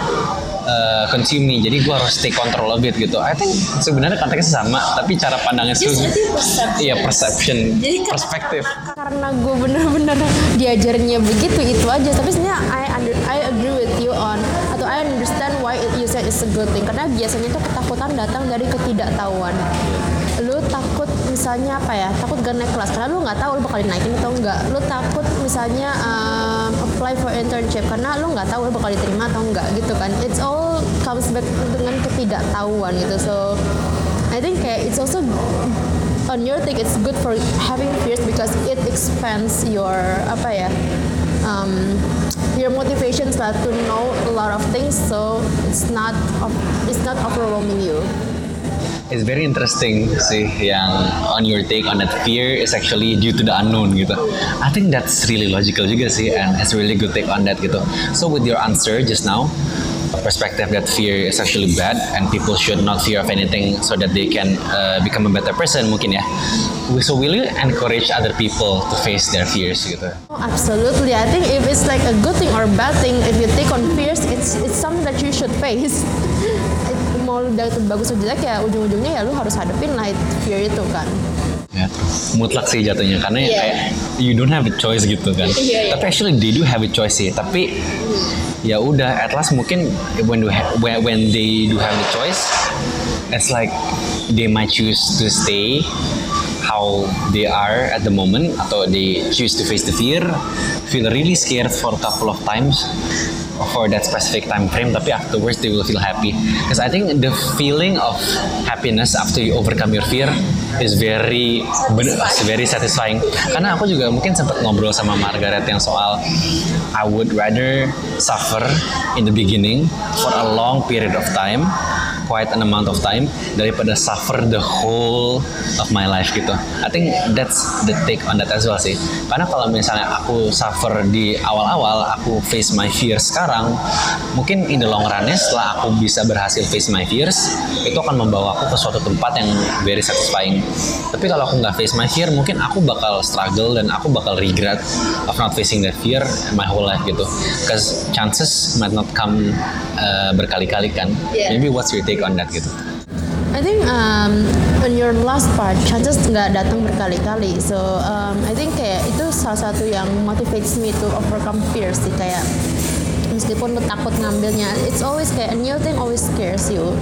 uh, consume me. Jadi gua harus take control of it gitu. I think sebenarnya konteksnya sama tapi cara pandangnya perception. iya perception. Jadi perspektif. karena gue bener-bener diajarnya begitu itu aja. Tapi sebenarnya I under, I agree with you on atau I understand why it, you said it's a good thing. Karena biasanya itu ketakutan datang dari ketidaktahuan lu takut misalnya apa ya takut gak naik kelas karena lu nggak tahu lu bakal dinaikin atau enggak lu takut misalnya um, apply for internship karena lu nggak tahu lu bakal diterima atau enggak gitu kan. It's all comes back dengan ketidaktahuan gitu. So I think kayak it's also on your take it's good for having fears because it expands your apa ya um, your motivations lah to know a lot of things. So it's not it's not overwhelming you It's very interesting sih yang on your take on that fear is actually due to the unknown gitu. I think that's really logical juga sih and it's really good take on that gitu. So with your answer just now, perspective that fear is actually bad and people should not fear of anything so that they can uh, become a better person mungkin ya. So will you encourage other people to face their fears gitu? Oh, absolutely. I think if it's like a good thing or bad thing, if you take on fears, it's it's something that you should face. mau udah bagus atau jelek ya ujung-ujungnya ya lu harus hadapin lah fear itu kan ya mutlak sih jatuhnya karena yeah. kayak you don't have a choice gitu kan yeah, yeah. tapi actually they do have a choice sih tapi ya udah at last mungkin when, do when they do have a choice it's like they might choose to stay how they are at the moment atau they choose to face the fear feel really scared for a couple of times for that specific time frame tapi afterwards they will feel happy. Because I think the feeling of happiness after you overcome your fear is very very satisfying. Karena aku juga mungkin sempat ngobrol sama Margaret yang soal I would rather suffer in the beginning for a long period of time quite an amount of time daripada suffer the whole of my life gitu. I think that's the take on that as well sih. Karena kalau misalnya aku suffer di awal-awal, aku face my fears sekarang, mungkin in the long run setelah aku bisa berhasil face my fears, itu akan membawa aku ke suatu tempat yang very satisfying. Tapi kalau aku nggak face my fear, mungkin aku bakal struggle dan aku bakal regret of not facing that fear my whole life gitu. Because chances might not come uh, berkali-kali kan. Yeah. Maybe what's your take take on that gitu? I think um, on your last part chances nggak datang berkali-kali. So um, I think kayak itu salah satu yang motivates me to overcome fears sih kayak meskipun lu takut ngambilnya it's always kayak a new thing always scares you.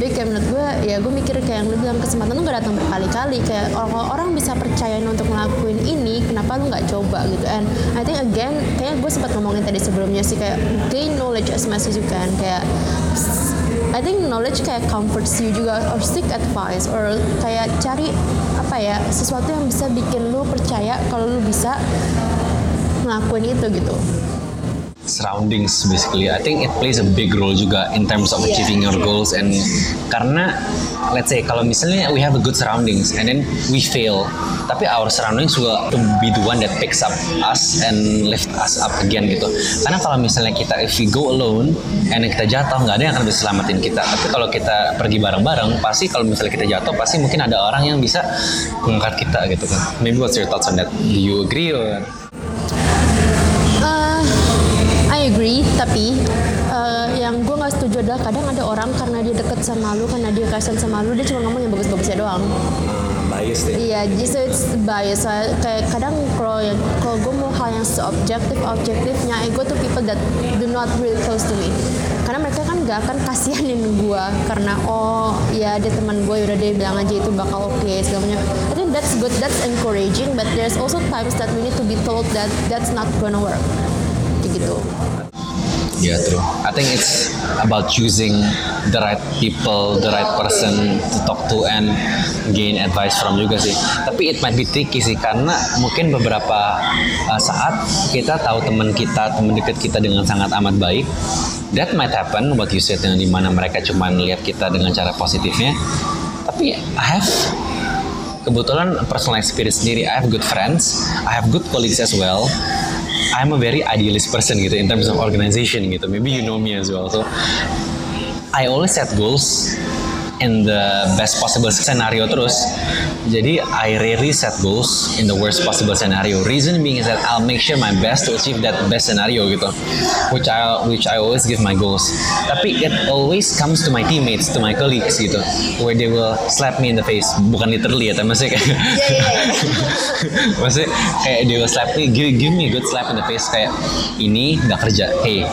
Jadi kayak menurut gue ya gue mikir kayak yang lu bilang kesempatan tuh gak datang berkali-kali. Kayak kalau orang bisa percayain untuk ngelakuin ini kenapa lu nggak coba gitu. And I think again kayak gue sempat ngomongin tadi sebelumnya sih kayak gain knowledge as much as you can. Kayak I think knowledge kayak comforts you juga or seek advice or kayak cari apa ya sesuatu yang bisa bikin lu percaya kalau lu bisa ngelakuin itu gitu surroundings basically. I think it plays a big role juga in terms of achieving your goals and karena let's say kalau misalnya we have a good surroundings and then we fail tapi our surroundings will to be the one that picks up us and lift us up again gitu. Karena kalau misalnya kita if we go alone and kita jatuh nggak ada yang akan bisa selamatin kita. Tapi kalau kita pergi bareng-bareng pasti kalau misalnya kita jatuh pasti mungkin ada orang yang bisa mengangkat kita gitu kan. Maybe what's your thoughts on that? Do you agree or adalah kadang ada orang karena dia deket sama lu karena dia kasihan sama lu dia cuma ngomong yang bagus-bagusnya doang. Bias deh. Iya yeah, so it's bias. Kayak kadang kalau yang kalau gue mau hal yang seobjektif objektifnya I go to people that do not really close to me. Karena mereka kan gak akan kasihanin gue karena oh ya dia teman gue udah dia bilang aja itu bakal oke okay, segala macam. I think that's good that's encouraging but there's also times that we need to be told that that's not gonna work. Gitu Yeah, true. I think it's about choosing the right people, the right person to talk to and gain advice from juga sih. Tapi it might be tricky sih karena mungkin beberapa uh, saat kita tahu teman kita, teman dekat kita dengan sangat amat baik. That might happen what you said yang di mana mereka cuma lihat kita dengan cara positifnya. Tapi I have kebetulan personal experience sendiri. I have good friends, I have good colleagues as well I'm a very idealist person gitu in terms of organization gitu. Maybe you know me as well. So I always set goals in the best possible scenario terus. Jadi I rarely set goals in the worst possible scenario. Reason being is that I'll make sure my best to achieve that best scenario gitu. Which I which I always give my goals. Tapi it always comes to my teammates, to my colleagues gitu, where they will slap me in the face. Bukan literally ya, tapi maksudnya kayak yeah, yeah, yeah. maksudnya kayak they will slap me, give, give me a good slap in the face kayak ini nggak kerja. Hey,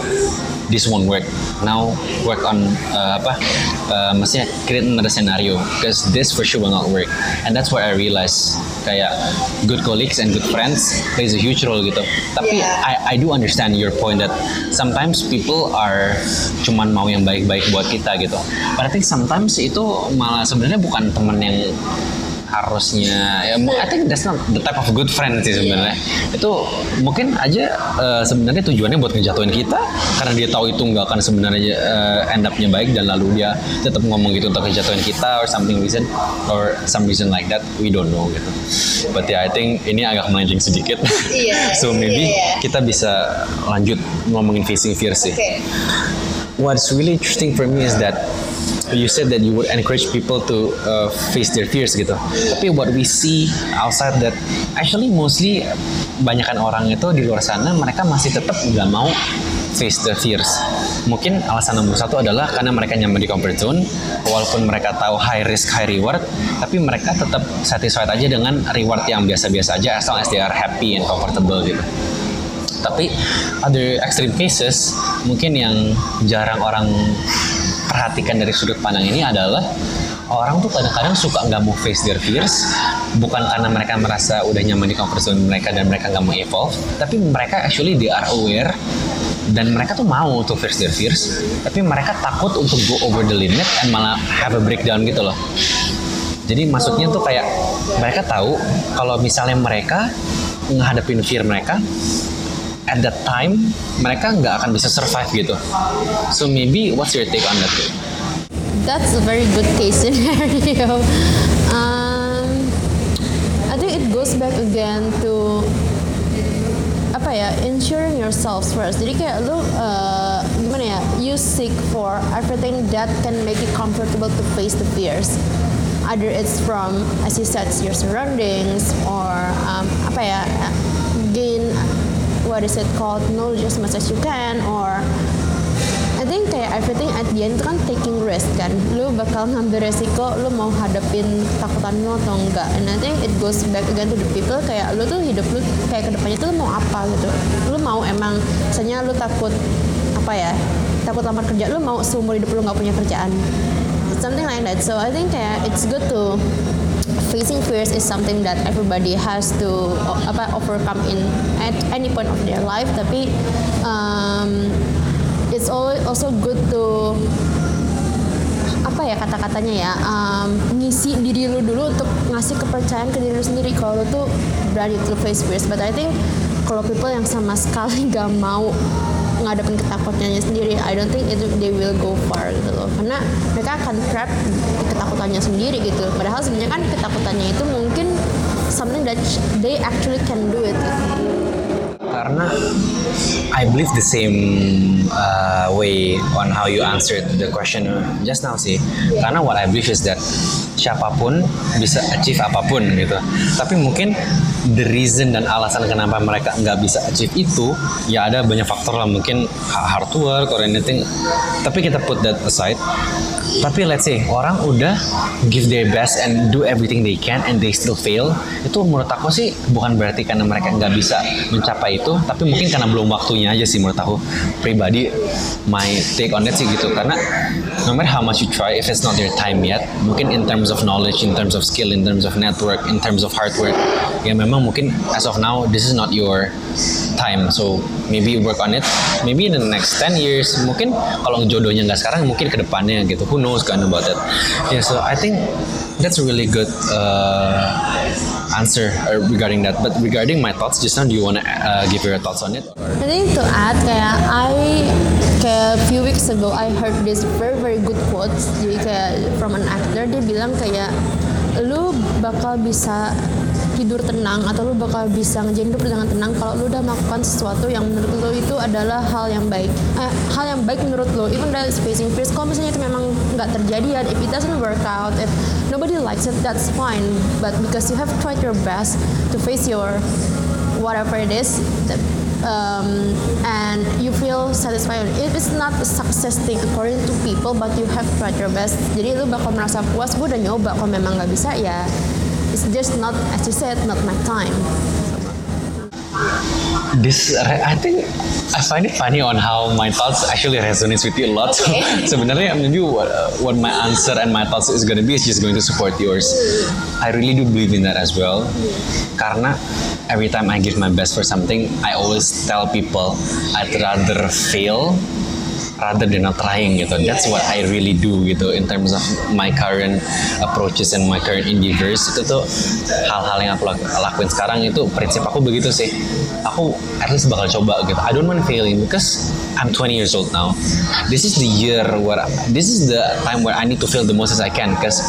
this won't work. Now work on uh, apa uh, maksudnya create another scenario because this for sure will not work. And that's where I realize kayak good colleagues and good friends plays a huge role gitu. Tapi Yeah. I, I do understand your point that sometimes people are cuman mau yang baik-baik buat kita gitu. But I think sometimes itu malah sebenarnya bukan teman yang harusnya ya I think that's not the type of good friend sih sebenarnya. Itu mungkin aja eh, sebenarnya tujuannya buat ngejatuhin kita karena dia tahu itu nggak akan sebenarnya eh, end up-nya baik dan lalu dia tetap ngomong gitu untuk ngejatuhin kita or something reason or some reason like that we don't know gitu. But yeah I think ini agak melenceng sedikit. Iya, so maybe iya, iya. kita bisa lanjut ngomongin facing fear sih. Oke. what's really interesting for me is that you said that you would encourage people to uh, face their fears gitu. Tapi what we see outside that actually mostly banyakkan orang itu di luar sana mereka masih tetap nggak mau face the fears. Mungkin alasan nomor satu adalah karena mereka nyaman di comfort zone, walaupun mereka tahu high risk high reward, tapi mereka tetap satisfied aja dengan reward yang biasa-biasa aja as long as they are happy and comfortable gitu tapi other extreme cases mungkin yang jarang orang perhatikan dari sudut pandang ini adalah orang tuh kadang-kadang suka nggak mau face their fears. Bukan karena mereka merasa udah nyaman di comfort zone mereka dan mereka nggak mau evolve tapi mereka actually they are aware dan mereka tuh mau to face their fears tapi mereka takut untuk go over the limit and malah have a breakdown gitu loh. Jadi maksudnya tuh kayak mereka tahu kalau misalnya mereka ngadepin fear mereka at that time mereka nggak akan bisa survive gitu. So maybe what's your take on that? That's a very good case scenario. Um, I think it goes back again to apa ya ensuring yourselves first. Jadi kayak lu uh, gimana ya? You seek for everything that can make you comfortable to face the fears. Either it's from, as you said, your surroundings or um, apa ya? Gain what is it called knowledge as much as you can or I think kayak everything at the end itu kan taking risk kan. Lu bakal ngambil resiko lu mau hadapin takutan lu atau enggak. And I think it goes back again to the people kayak lu tuh hidup lu kayak ke depannya tuh lu mau apa gitu. Lu mau emang misalnya lu takut apa ya takut lamar kerja lu mau seumur hidup lu nggak punya kerjaan. Something like that. So I think kayak it's good to facing fears is something that everybody has to apa overcome in at any point of their life? Tapi um, it's al- also good to apa ya kata-katanya ya um, ngisi diri lu dulu untuk ngasih kepercayaan ke diri lu sendiri kalau lu tuh berani to face fears. But I think kalau people yang sama sekali gak mau ngadepin ketakutannya sendiri I don't think itu they will go far gitu loh karena mereka akan trap ketakutannya sendiri gitu padahal sebenarnya kan ketakutannya itu mungkin something that they actually can do it gitu. Karena I believe the same uh, way on how you answered the question just now sih. Karena what I believe is that siapa pun bisa achieve apa pun gitu. Tapi mungkin the reason dan alasan kenapa mereka nggak bisa achieve itu ya ada banyak faktor lah mungkin ha- hard work or anything. Tapi kita put that aside. Tapi let's say orang udah give their best and do everything they can and they still fail. Itu menurut aku sih bukan berarti karena mereka nggak bisa mencapai itu, tapi mungkin karena belum waktunya aja sih menurut aku pribadi my take on that sih gitu. Karena no matter how much you try, if it's not your time yet, mungkin in terms of knowledge, in terms of skill, in terms of network, in terms of hard work, ya memang mungkin as of now this is not your time. So maybe work on it. Maybe in the next 10 years, mungkin kalau jodohnya nggak sekarang, mungkin ke depannya gitu. Who knows kan about that. Yeah, so I think that's a really good uh, answer uh, regarding that. But regarding my thoughts just now, do you want to uh, give your thoughts on it? I think to add kayak I kayak few weeks ago I heard this very very good quotes jadi kayak from an actor dia bilang kayak lu bakal bisa tidur tenang atau lu bakal bisa ngejalan hidup dengan tenang kalau lu udah melakukan sesuatu yang menurut lu itu adalah hal yang baik. Eh, hal yang baik menurut lu even that facing fears kalau misalnya itu memang nggak terjadi ya if it doesn't work out if nobody likes it that's fine. But because you have tried your best to face your whatever it is that, um, and you feel satisfied if it's not a success thing according to people but you have tried your best. Jadi lu bakal merasa puas gue udah nyoba kalau memang nggak bisa ya it's just not as you said not my time this I think I find it funny on how my thoughts actually resonates with you a lot. So, sebenarnya maybe what, what my answer and my thoughts is going to be is just going to support yours. I really do believe in that as well. Karena every time I give my best for something, I always tell people I'd rather fail rather than not trying gitu. That's what I really do gitu in terms of my current approaches and my current endeavors itu tuh hal-hal yang aku lak- lakuin sekarang itu prinsip aku begitu sih. Aku at least bakal coba gitu. I don't want failing because I'm 20 years old now. This is the year where this is the time where I need to fail the most as I can because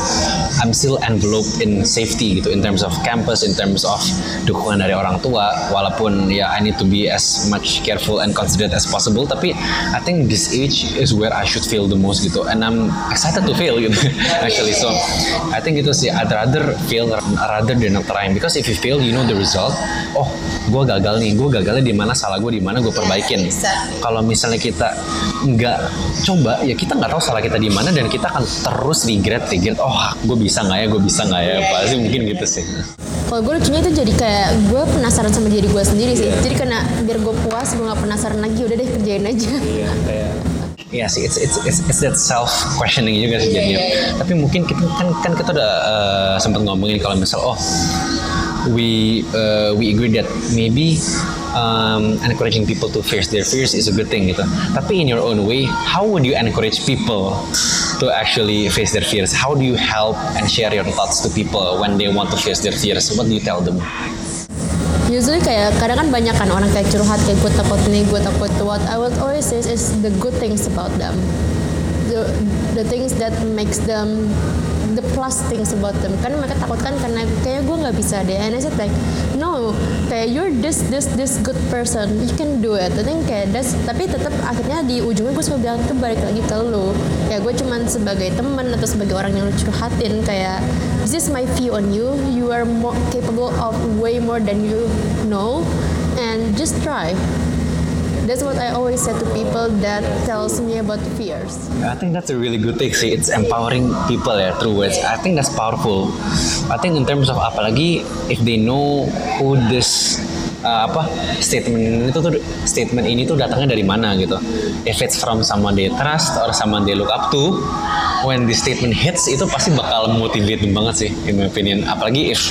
I'm still enveloped in safety gitu in terms of campus, in terms of dukungan dari orang tua. Walaupun ya I need to be as much careful and considerate as possible. Tapi I think this age is where I should fail the most gitu. And I'm excited to fail gitu actually. So I think itu sih I'd rather fail rather than not trying because if you fail you know the result. Oh, gue gagal nih. Gue gagalnya di mana, salah gue di mana, gue perbaikin. exactly. Kalau misalnya kita nggak coba, ya kita nggak tahu salah kita di mana dan kita akan terus regret, regret. Oh, gue bisa nggak ya, gue bisa nggak ya? Pasti mungkin gitu sih. Kalau gue lucunya itu jadi kayak gue penasaran sama diri gue sendiri sih. Jadi karena biar gue puas, gue nggak penasaran lagi. Udah deh kerjain aja. Iya, kayak Iya sih, it's, it's, it's, it's that self questioning juga sih jadinya. Tapi mungkin kita kan kan kita udah uh, sempat ngomongin kalau misal oh we uh, we agree that maybe um, encouraging people to face their fears is a good thing gitu. Tapi in your own way, how would you encourage people to actually face their fears? How do you help and share your thoughts to people when they want to face their fears? What do you tell them? Usually kayak kadang kan banyak kan orang kayak curhat kayak gue takut ini, gue takut. Itu. What I would always say is the good things about them. The, the things that makes them the plus things about them. Kan mereka takut kan karena kayak gue nggak bisa deh. And I said like no kayak you're this this this good person. You can do it. I think kayak that's tapi tetap akhirnya di ujungnya gue selalu bilang tuh balik lagi ke lu. Ya gue cuman sebagai teman atau sebagai orang yang lu curhatin kayak this is my view on you you are more capable of way more than you know and just try that's what I always say to people that tells me about fears I think that's a really good thing sih. It's empowering people ya through words. I think that's powerful. I think in terms of apalagi if they know who this uh, apa statement ini tuh, tuh statement ini tuh datangnya dari mana gitu. If it's from someone they trust or someone they look up to, when the statement hits itu pasti bakal motivate banget sih in my opinion. Apalagi if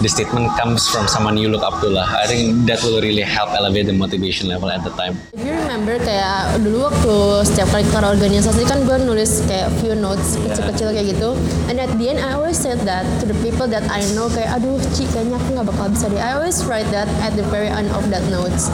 the statement comes from someone you look up to lah. I think that will really help elevate the motivation level at the time. If you remember kayak dulu waktu setiap kali ke organisasi kan gue nulis kayak few notes kecil-kecil kayak gitu. And at the end I always said that to the people that I know kayak aduh Ci kayaknya aku nggak bakal bisa deh. I always write that at the very end of that notes.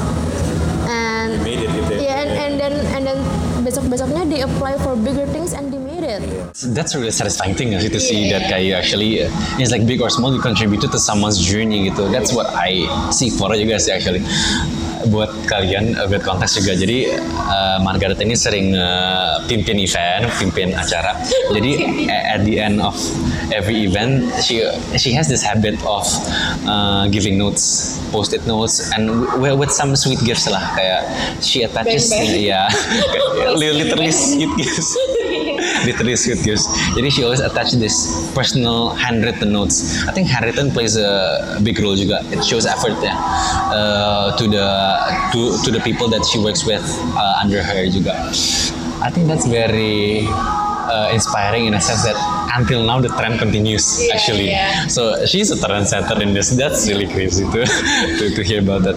And Made it gitu ya. yeah, and, and then and then besok-besoknya they apply for bigger things and they it. That's a really satisfying thing sih to see that kayak actually uh, it's like big or small you contributed to someone's journey gitu. That's what I see for you guys actually. Buat kalian uh, buat konteks juga. Jadi uh, Margaret ini sering uh, pimpin event, pimpin acara. Jadi at the end of every event she she has this habit of uh, giving notes, post-it notes and with some sweet gifts lah kayak she attaches ya literally sweet gifts sweet gifts. Jadi she always attach this personal handwritten notes. I think handwritten plays a big role juga. It shows effort ya uh, to the to to the people that she works with uh, under her juga. I think that's very uh, inspiring in a sense that until now the trend continues actually. So she's a trendsetter in this. That's really crazy to, to to hear about that.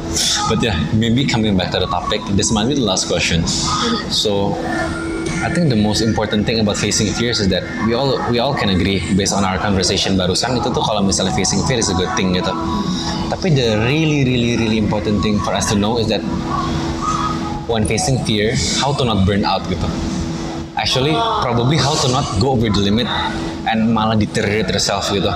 But yeah, maybe coming back to the topic, this might be the last question. So I think the most important thing about facing fears is that we all we all can agree based on our conversation barusan itu tuh kalau misalnya facing fear is a good thing gitu. Tapi the really really really important thing for us to know is that when facing fear, how to not burn out gitu. Actually, probably how to not go over the limit and malah deteriorate yourself gitu.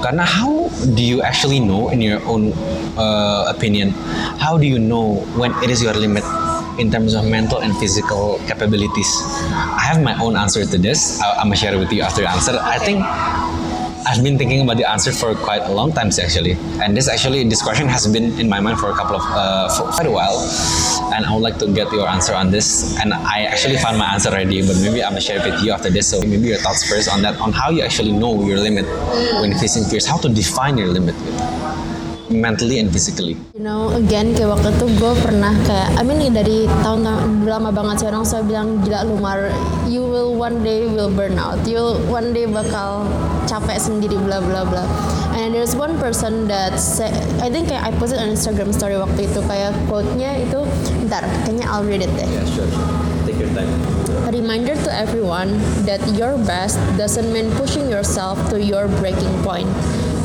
Karena how do you actually know in your own uh, opinion? How do you know when it is your limit in terms of mental and physical capabilities? I have my own answer to this. I- I'm gonna share it with you after the answer. I think I've been thinking about the answer for quite a long time actually, and this actually this question has been in my mind for a couple of uh, for quite a while, and I would like to get your answer on this. And I actually found my answer already, but maybe I'm gonna share it with you after this. So maybe your thoughts first on that, on how you actually know your limit when facing fears, how to define your limit. Mentally and physically. You know, again kayak waktu itu gue pernah kayak, I mean dari tahun-tahun lama banget sih orang selalu bilang gila lumar, you will one day will burn out, you one day bakal capek sendiri bla bla bla. And there's one person that say, I think kayak I posted on Instagram story waktu itu kayak quote-nya itu, ntar kayaknya I'll read it deh. sure. Take your time. A reminder to everyone that your best doesn't mean pushing yourself to your breaking point.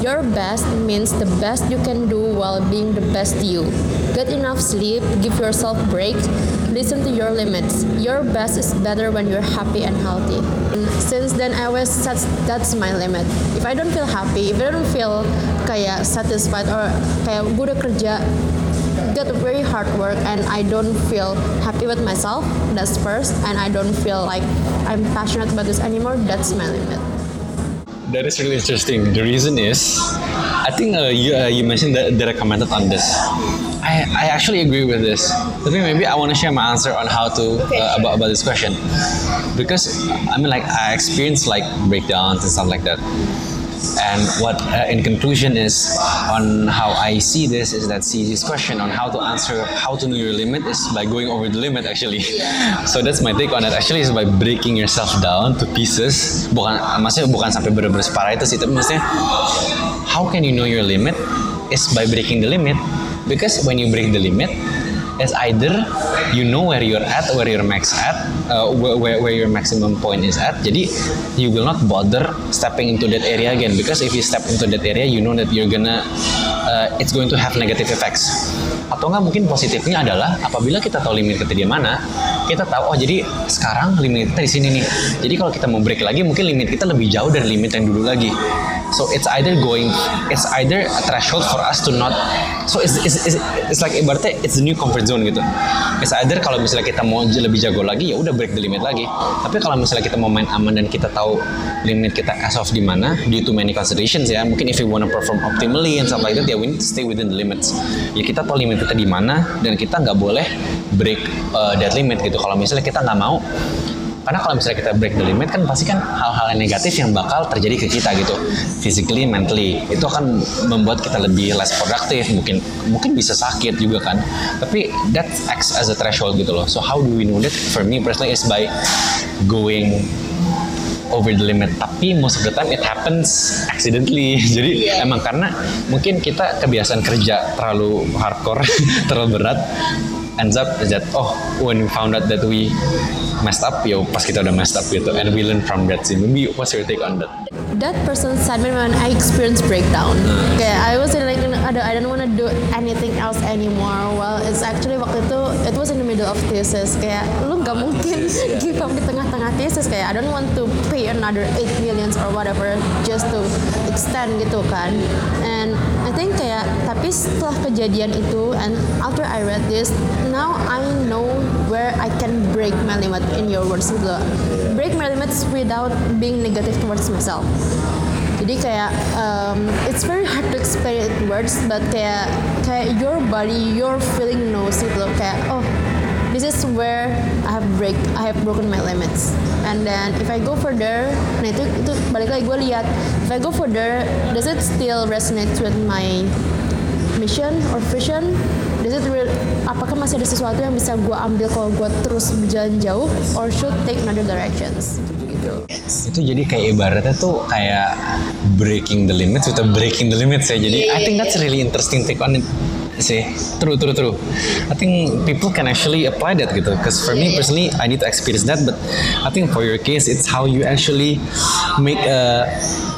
Your best means the best you can do while being the best you. Get enough sleep, give yourself breaks, listen to your limits. Your best is better when you're happy and healthy. And since then, I always set that's my limit. If I don't feel happy, if I don't feel kayak satisfied or kayak gue kerja get very hard work and I don't feel happy with myself, that's first, and I don't feel like I'm passionate about this anymore, that's my limit. That is really interesting. The reason is, I think uh, you uh, you mentioned that, that I commented on this. I, I actually agree with this. I think maybe I want to share my answer on how to uh, about about this question, because I mean like I experienced like breakdowns and stuff like that. And what, uh, in conclusion, is on how I see this is that this question on how to answer how to know your limit is by going over the limit actually. So that's my take on it. Actually, is by breaking yourself down to pieces. Bukan, maksudnya bukan sampai bener-bener separah itu sih, tapi maksudnya how can you know your limit is by breaking the limit. Because when you break the limit, it's either you know where you're at, where your max at, uh, where, where, your maximum point is at. Jadi you will not bother stepping into that area again because if you step into that area, you know that you're gonna uh, it's going to have negative effects. Atau nggak mungkin positifnya adalah apabila kita tahu limit kita di mana, kita tahu oh jadi sekarang limit kita di sini nih. Jadi kalau kita mau break lagi, mungkin limit kita lebih jauh dari limit yang dulu lagi. So it's either going, it's either a threshold for us to not. So it's it's, it's, it's like ibaratnya it's the new comfort zone gitu. It's either kalau misalnya kita mau lebih jago lagi ya udah break the limit lagi. Tapi kalau misalnya kita mau main aman dan kita tahu limit kita as of di mana due to many considerations ya. Mungkin if you wanna perform optimally and stuff like that ya we need to stay within the limits. Ya kita tahu limit kita di mana dan kita nggak boleh break uh, that limit gitu. Kalau misalnya kita nggak mau karena kalau misalnya kita break the limit kan pasti kan hal-hal yang negatif yang bakal terjadi ke kita gitu. Physically mentally. Itu akan membuat kita lebih less produktif mungkin mungkin bisa sakit juga kan. Tapi that acts as a threshold gitu loh. So how do we know that? For me personally is by going over the limit. Tapi most of the time it happens accidentally. Jadi emang karena mungkin kita kebiasaan kerja terlalu hardcore terlalu berat ends up is that oh when we found out that we messed up yo pas kita udah messed up gitu and we learn from that sih maybe what's your take on that That person said me when I experienced breakdown. Kayak I was like, aduh, I don't want to do anything else anymore. Well, it's actually waktu itu it was in the middle of thesis. Kayak lu nggak mungkin give up di tengah-tengah thesis. Kayak I don't want to pay another 8 millions or whatever just to extend gitu kan. And I think kayak tapi setelah kejadian itu and after I read this, now I know where I can break my limit in your words gitu. Break my limits without being negative towards myself. Jadi kayak um, it's very hard to explain it words, but kayak kayak your body, your feeling knows gitu loh. Kayak oh this is where I have break, I have broken my limits. And then if I go further, nah itu itu balik lagi gue lihat if I go further, does it still resonate with my mission or vision? Does it real, apakah masih ada sesuatu yang bisa gue ambil kalau gue terus berjalan jauh, or should take another directions? Gitu. itu jadi kayak ibaratnya tuh kayak breaking the limits without breaking the limits ya jadi I think that's really interesting take on it sih. True true true. I think people can actually apply that gitu. Because for me personally I need to experience that but I think for your case it's how you actually make a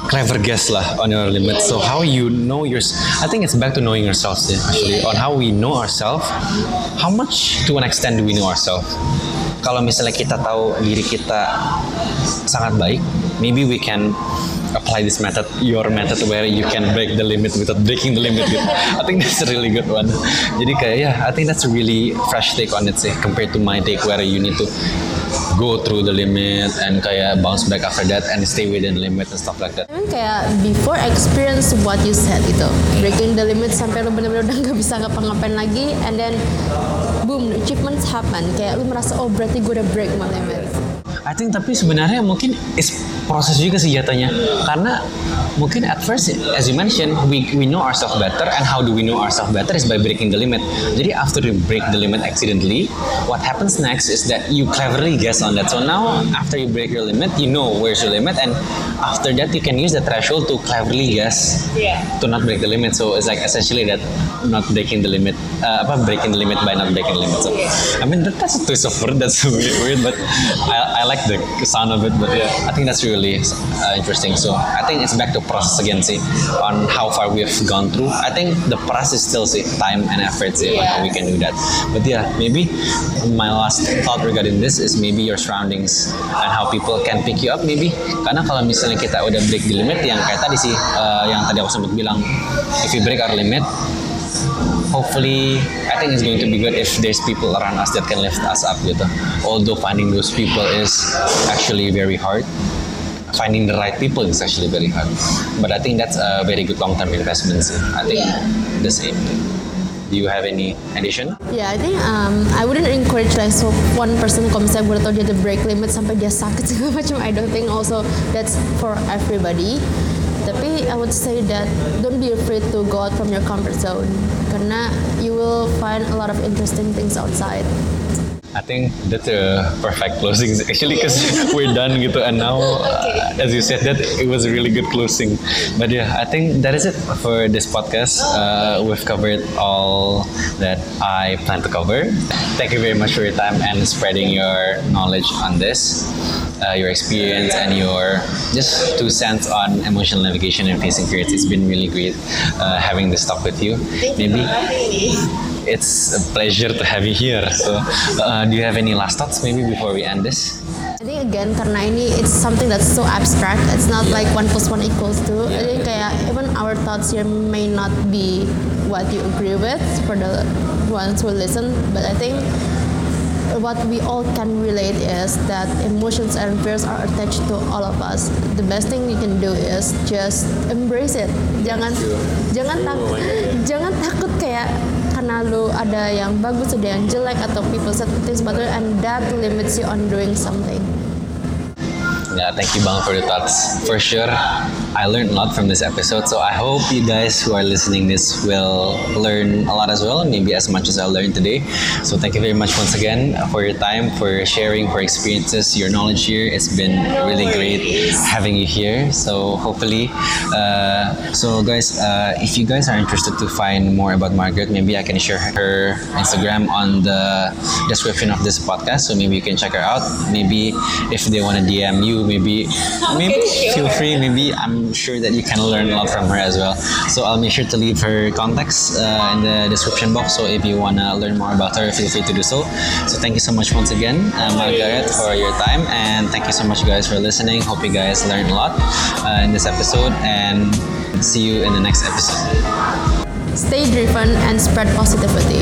clever guess lah on your limits. So how you know your I think it's back to knowing yourself sih actually. On how we know ourselves how much to an extent do we know ourselves kalau misalnya kita tahu diri kita sangat baik, maybe we can apply this method, your method where you can break the limit without breaking the limit. Gitu. I think that's a really good one. Jadi kayak ya, I think that's a really fresh take on it sih, compared to my take where you need to go through the limit and kayak bounce back after that and stay within the limit and stuff like that. Mean kayak before experience what you said gitu breaking the limit sampai lu bener-bener udah nggak bisa ngapa-ngapain lagi and then boom achievements happen kayak lu merasa oh berarti gue udah break my limit I think tapi sebenarnya mungkin is proses juga sih jatuhnya. Karena mungkin at first as you mentioned we we know ourselves better and how do we know ourselves better is by breaking the limit. Jadi after you break the limit accidentally what happens next is that you cleverly guess on that. So now after you break your limit you know where's your limit and after that you can use the threshold to cleverly guess Yeah. to not break the limit. So it's like essentially that not breaking the limit uh, apa breaking the limit by not breaking the limit. So I mean that, that's a twist of word. That's weird, weird but I, I like the sound of it but yeah. I think that's really uh, interesting. So I think it's back to process again see on how far we've gone through. I think the process is still see time and effort see on how we can do that. But yeah maybe my last thought regarding this is maybe your surroundings and how people can pick you up maybe. Karena kalau misalnya kita udah break the limit yang kayak tadi sih uh, yang tadi aku sempat bilang if we break our limit hopefully I think it's going to be good if there's people around us that can lift us up gitu. Although finding those people is actually very hard. Finding the right people is actually very hard. But I think that's a very good long-term investment sih. I think Yeah. the same. Do you have any addition? Yeah, I think um, I wouldn't encourage like so one person kalau misalnya gue tau dia ada break limit sampai dia sakit segala macam. I don't think also that's for everybody. Tapi I would say that don't be afraid to go out from your comfort zone karena you will find a lot of interesting things outside. I think that's a perfect closing actually because we're done gitu and now uh, as you said that it was a really good closing. But yeah I think that is it for this podcast. Uh, we've covered all that I plan to cover. Thank you very much for your time and spreading your knowledge on this uh, your experience and your just two cents on emotional navigation and facing fears it's been really great uh, having this talk with you. Thank maybe it's a pleasure to have you here. So, uh, do you have any last thoughts maybe before we end this? I think again karena ini it's something that's so abstract. It's not like one plus one equals two. I think kayak even our thoughts here may not be what you agree with for the ones who listen, but I think what we all can relate is that emotions and fears are attached to all of us. The best thing you can do is just embrace it. Jangan jangan takut jangan takut kayak karena lu ada yang bagus ada yang jelek atau people said things it and that limits you on doing something. Yeah, thank you, Bang, for the thoughts. For sure, I learned a lot from this episode. So I hope you guys who are listening this will learn a lot as well, maybe as much as I learned today. So thank you very much once again for your time, for sharing, for experiences, your knowledge here. It's been really great having you here. So hopefully, uh, so guys, uh, if you guys are interested to find more about Margaret, maybe I can share her Instagram on the description of this podcast. So maybe you can check her out. Maybe if they want to DM you, maybe maybe sure. feel free. Maybe I'm sure that you can learn a lot from her as well. So I'll make sure to leave her contacts uh, in the description box. So if you wanna learn more about her, feel free to do so. So thank you so much once again, uh, Margaret, for your time, and thank you so much, guys, for listening. Hope you guys learned a lot uh, in this episode, and see you in the next episode. Stay driven and spread positivity.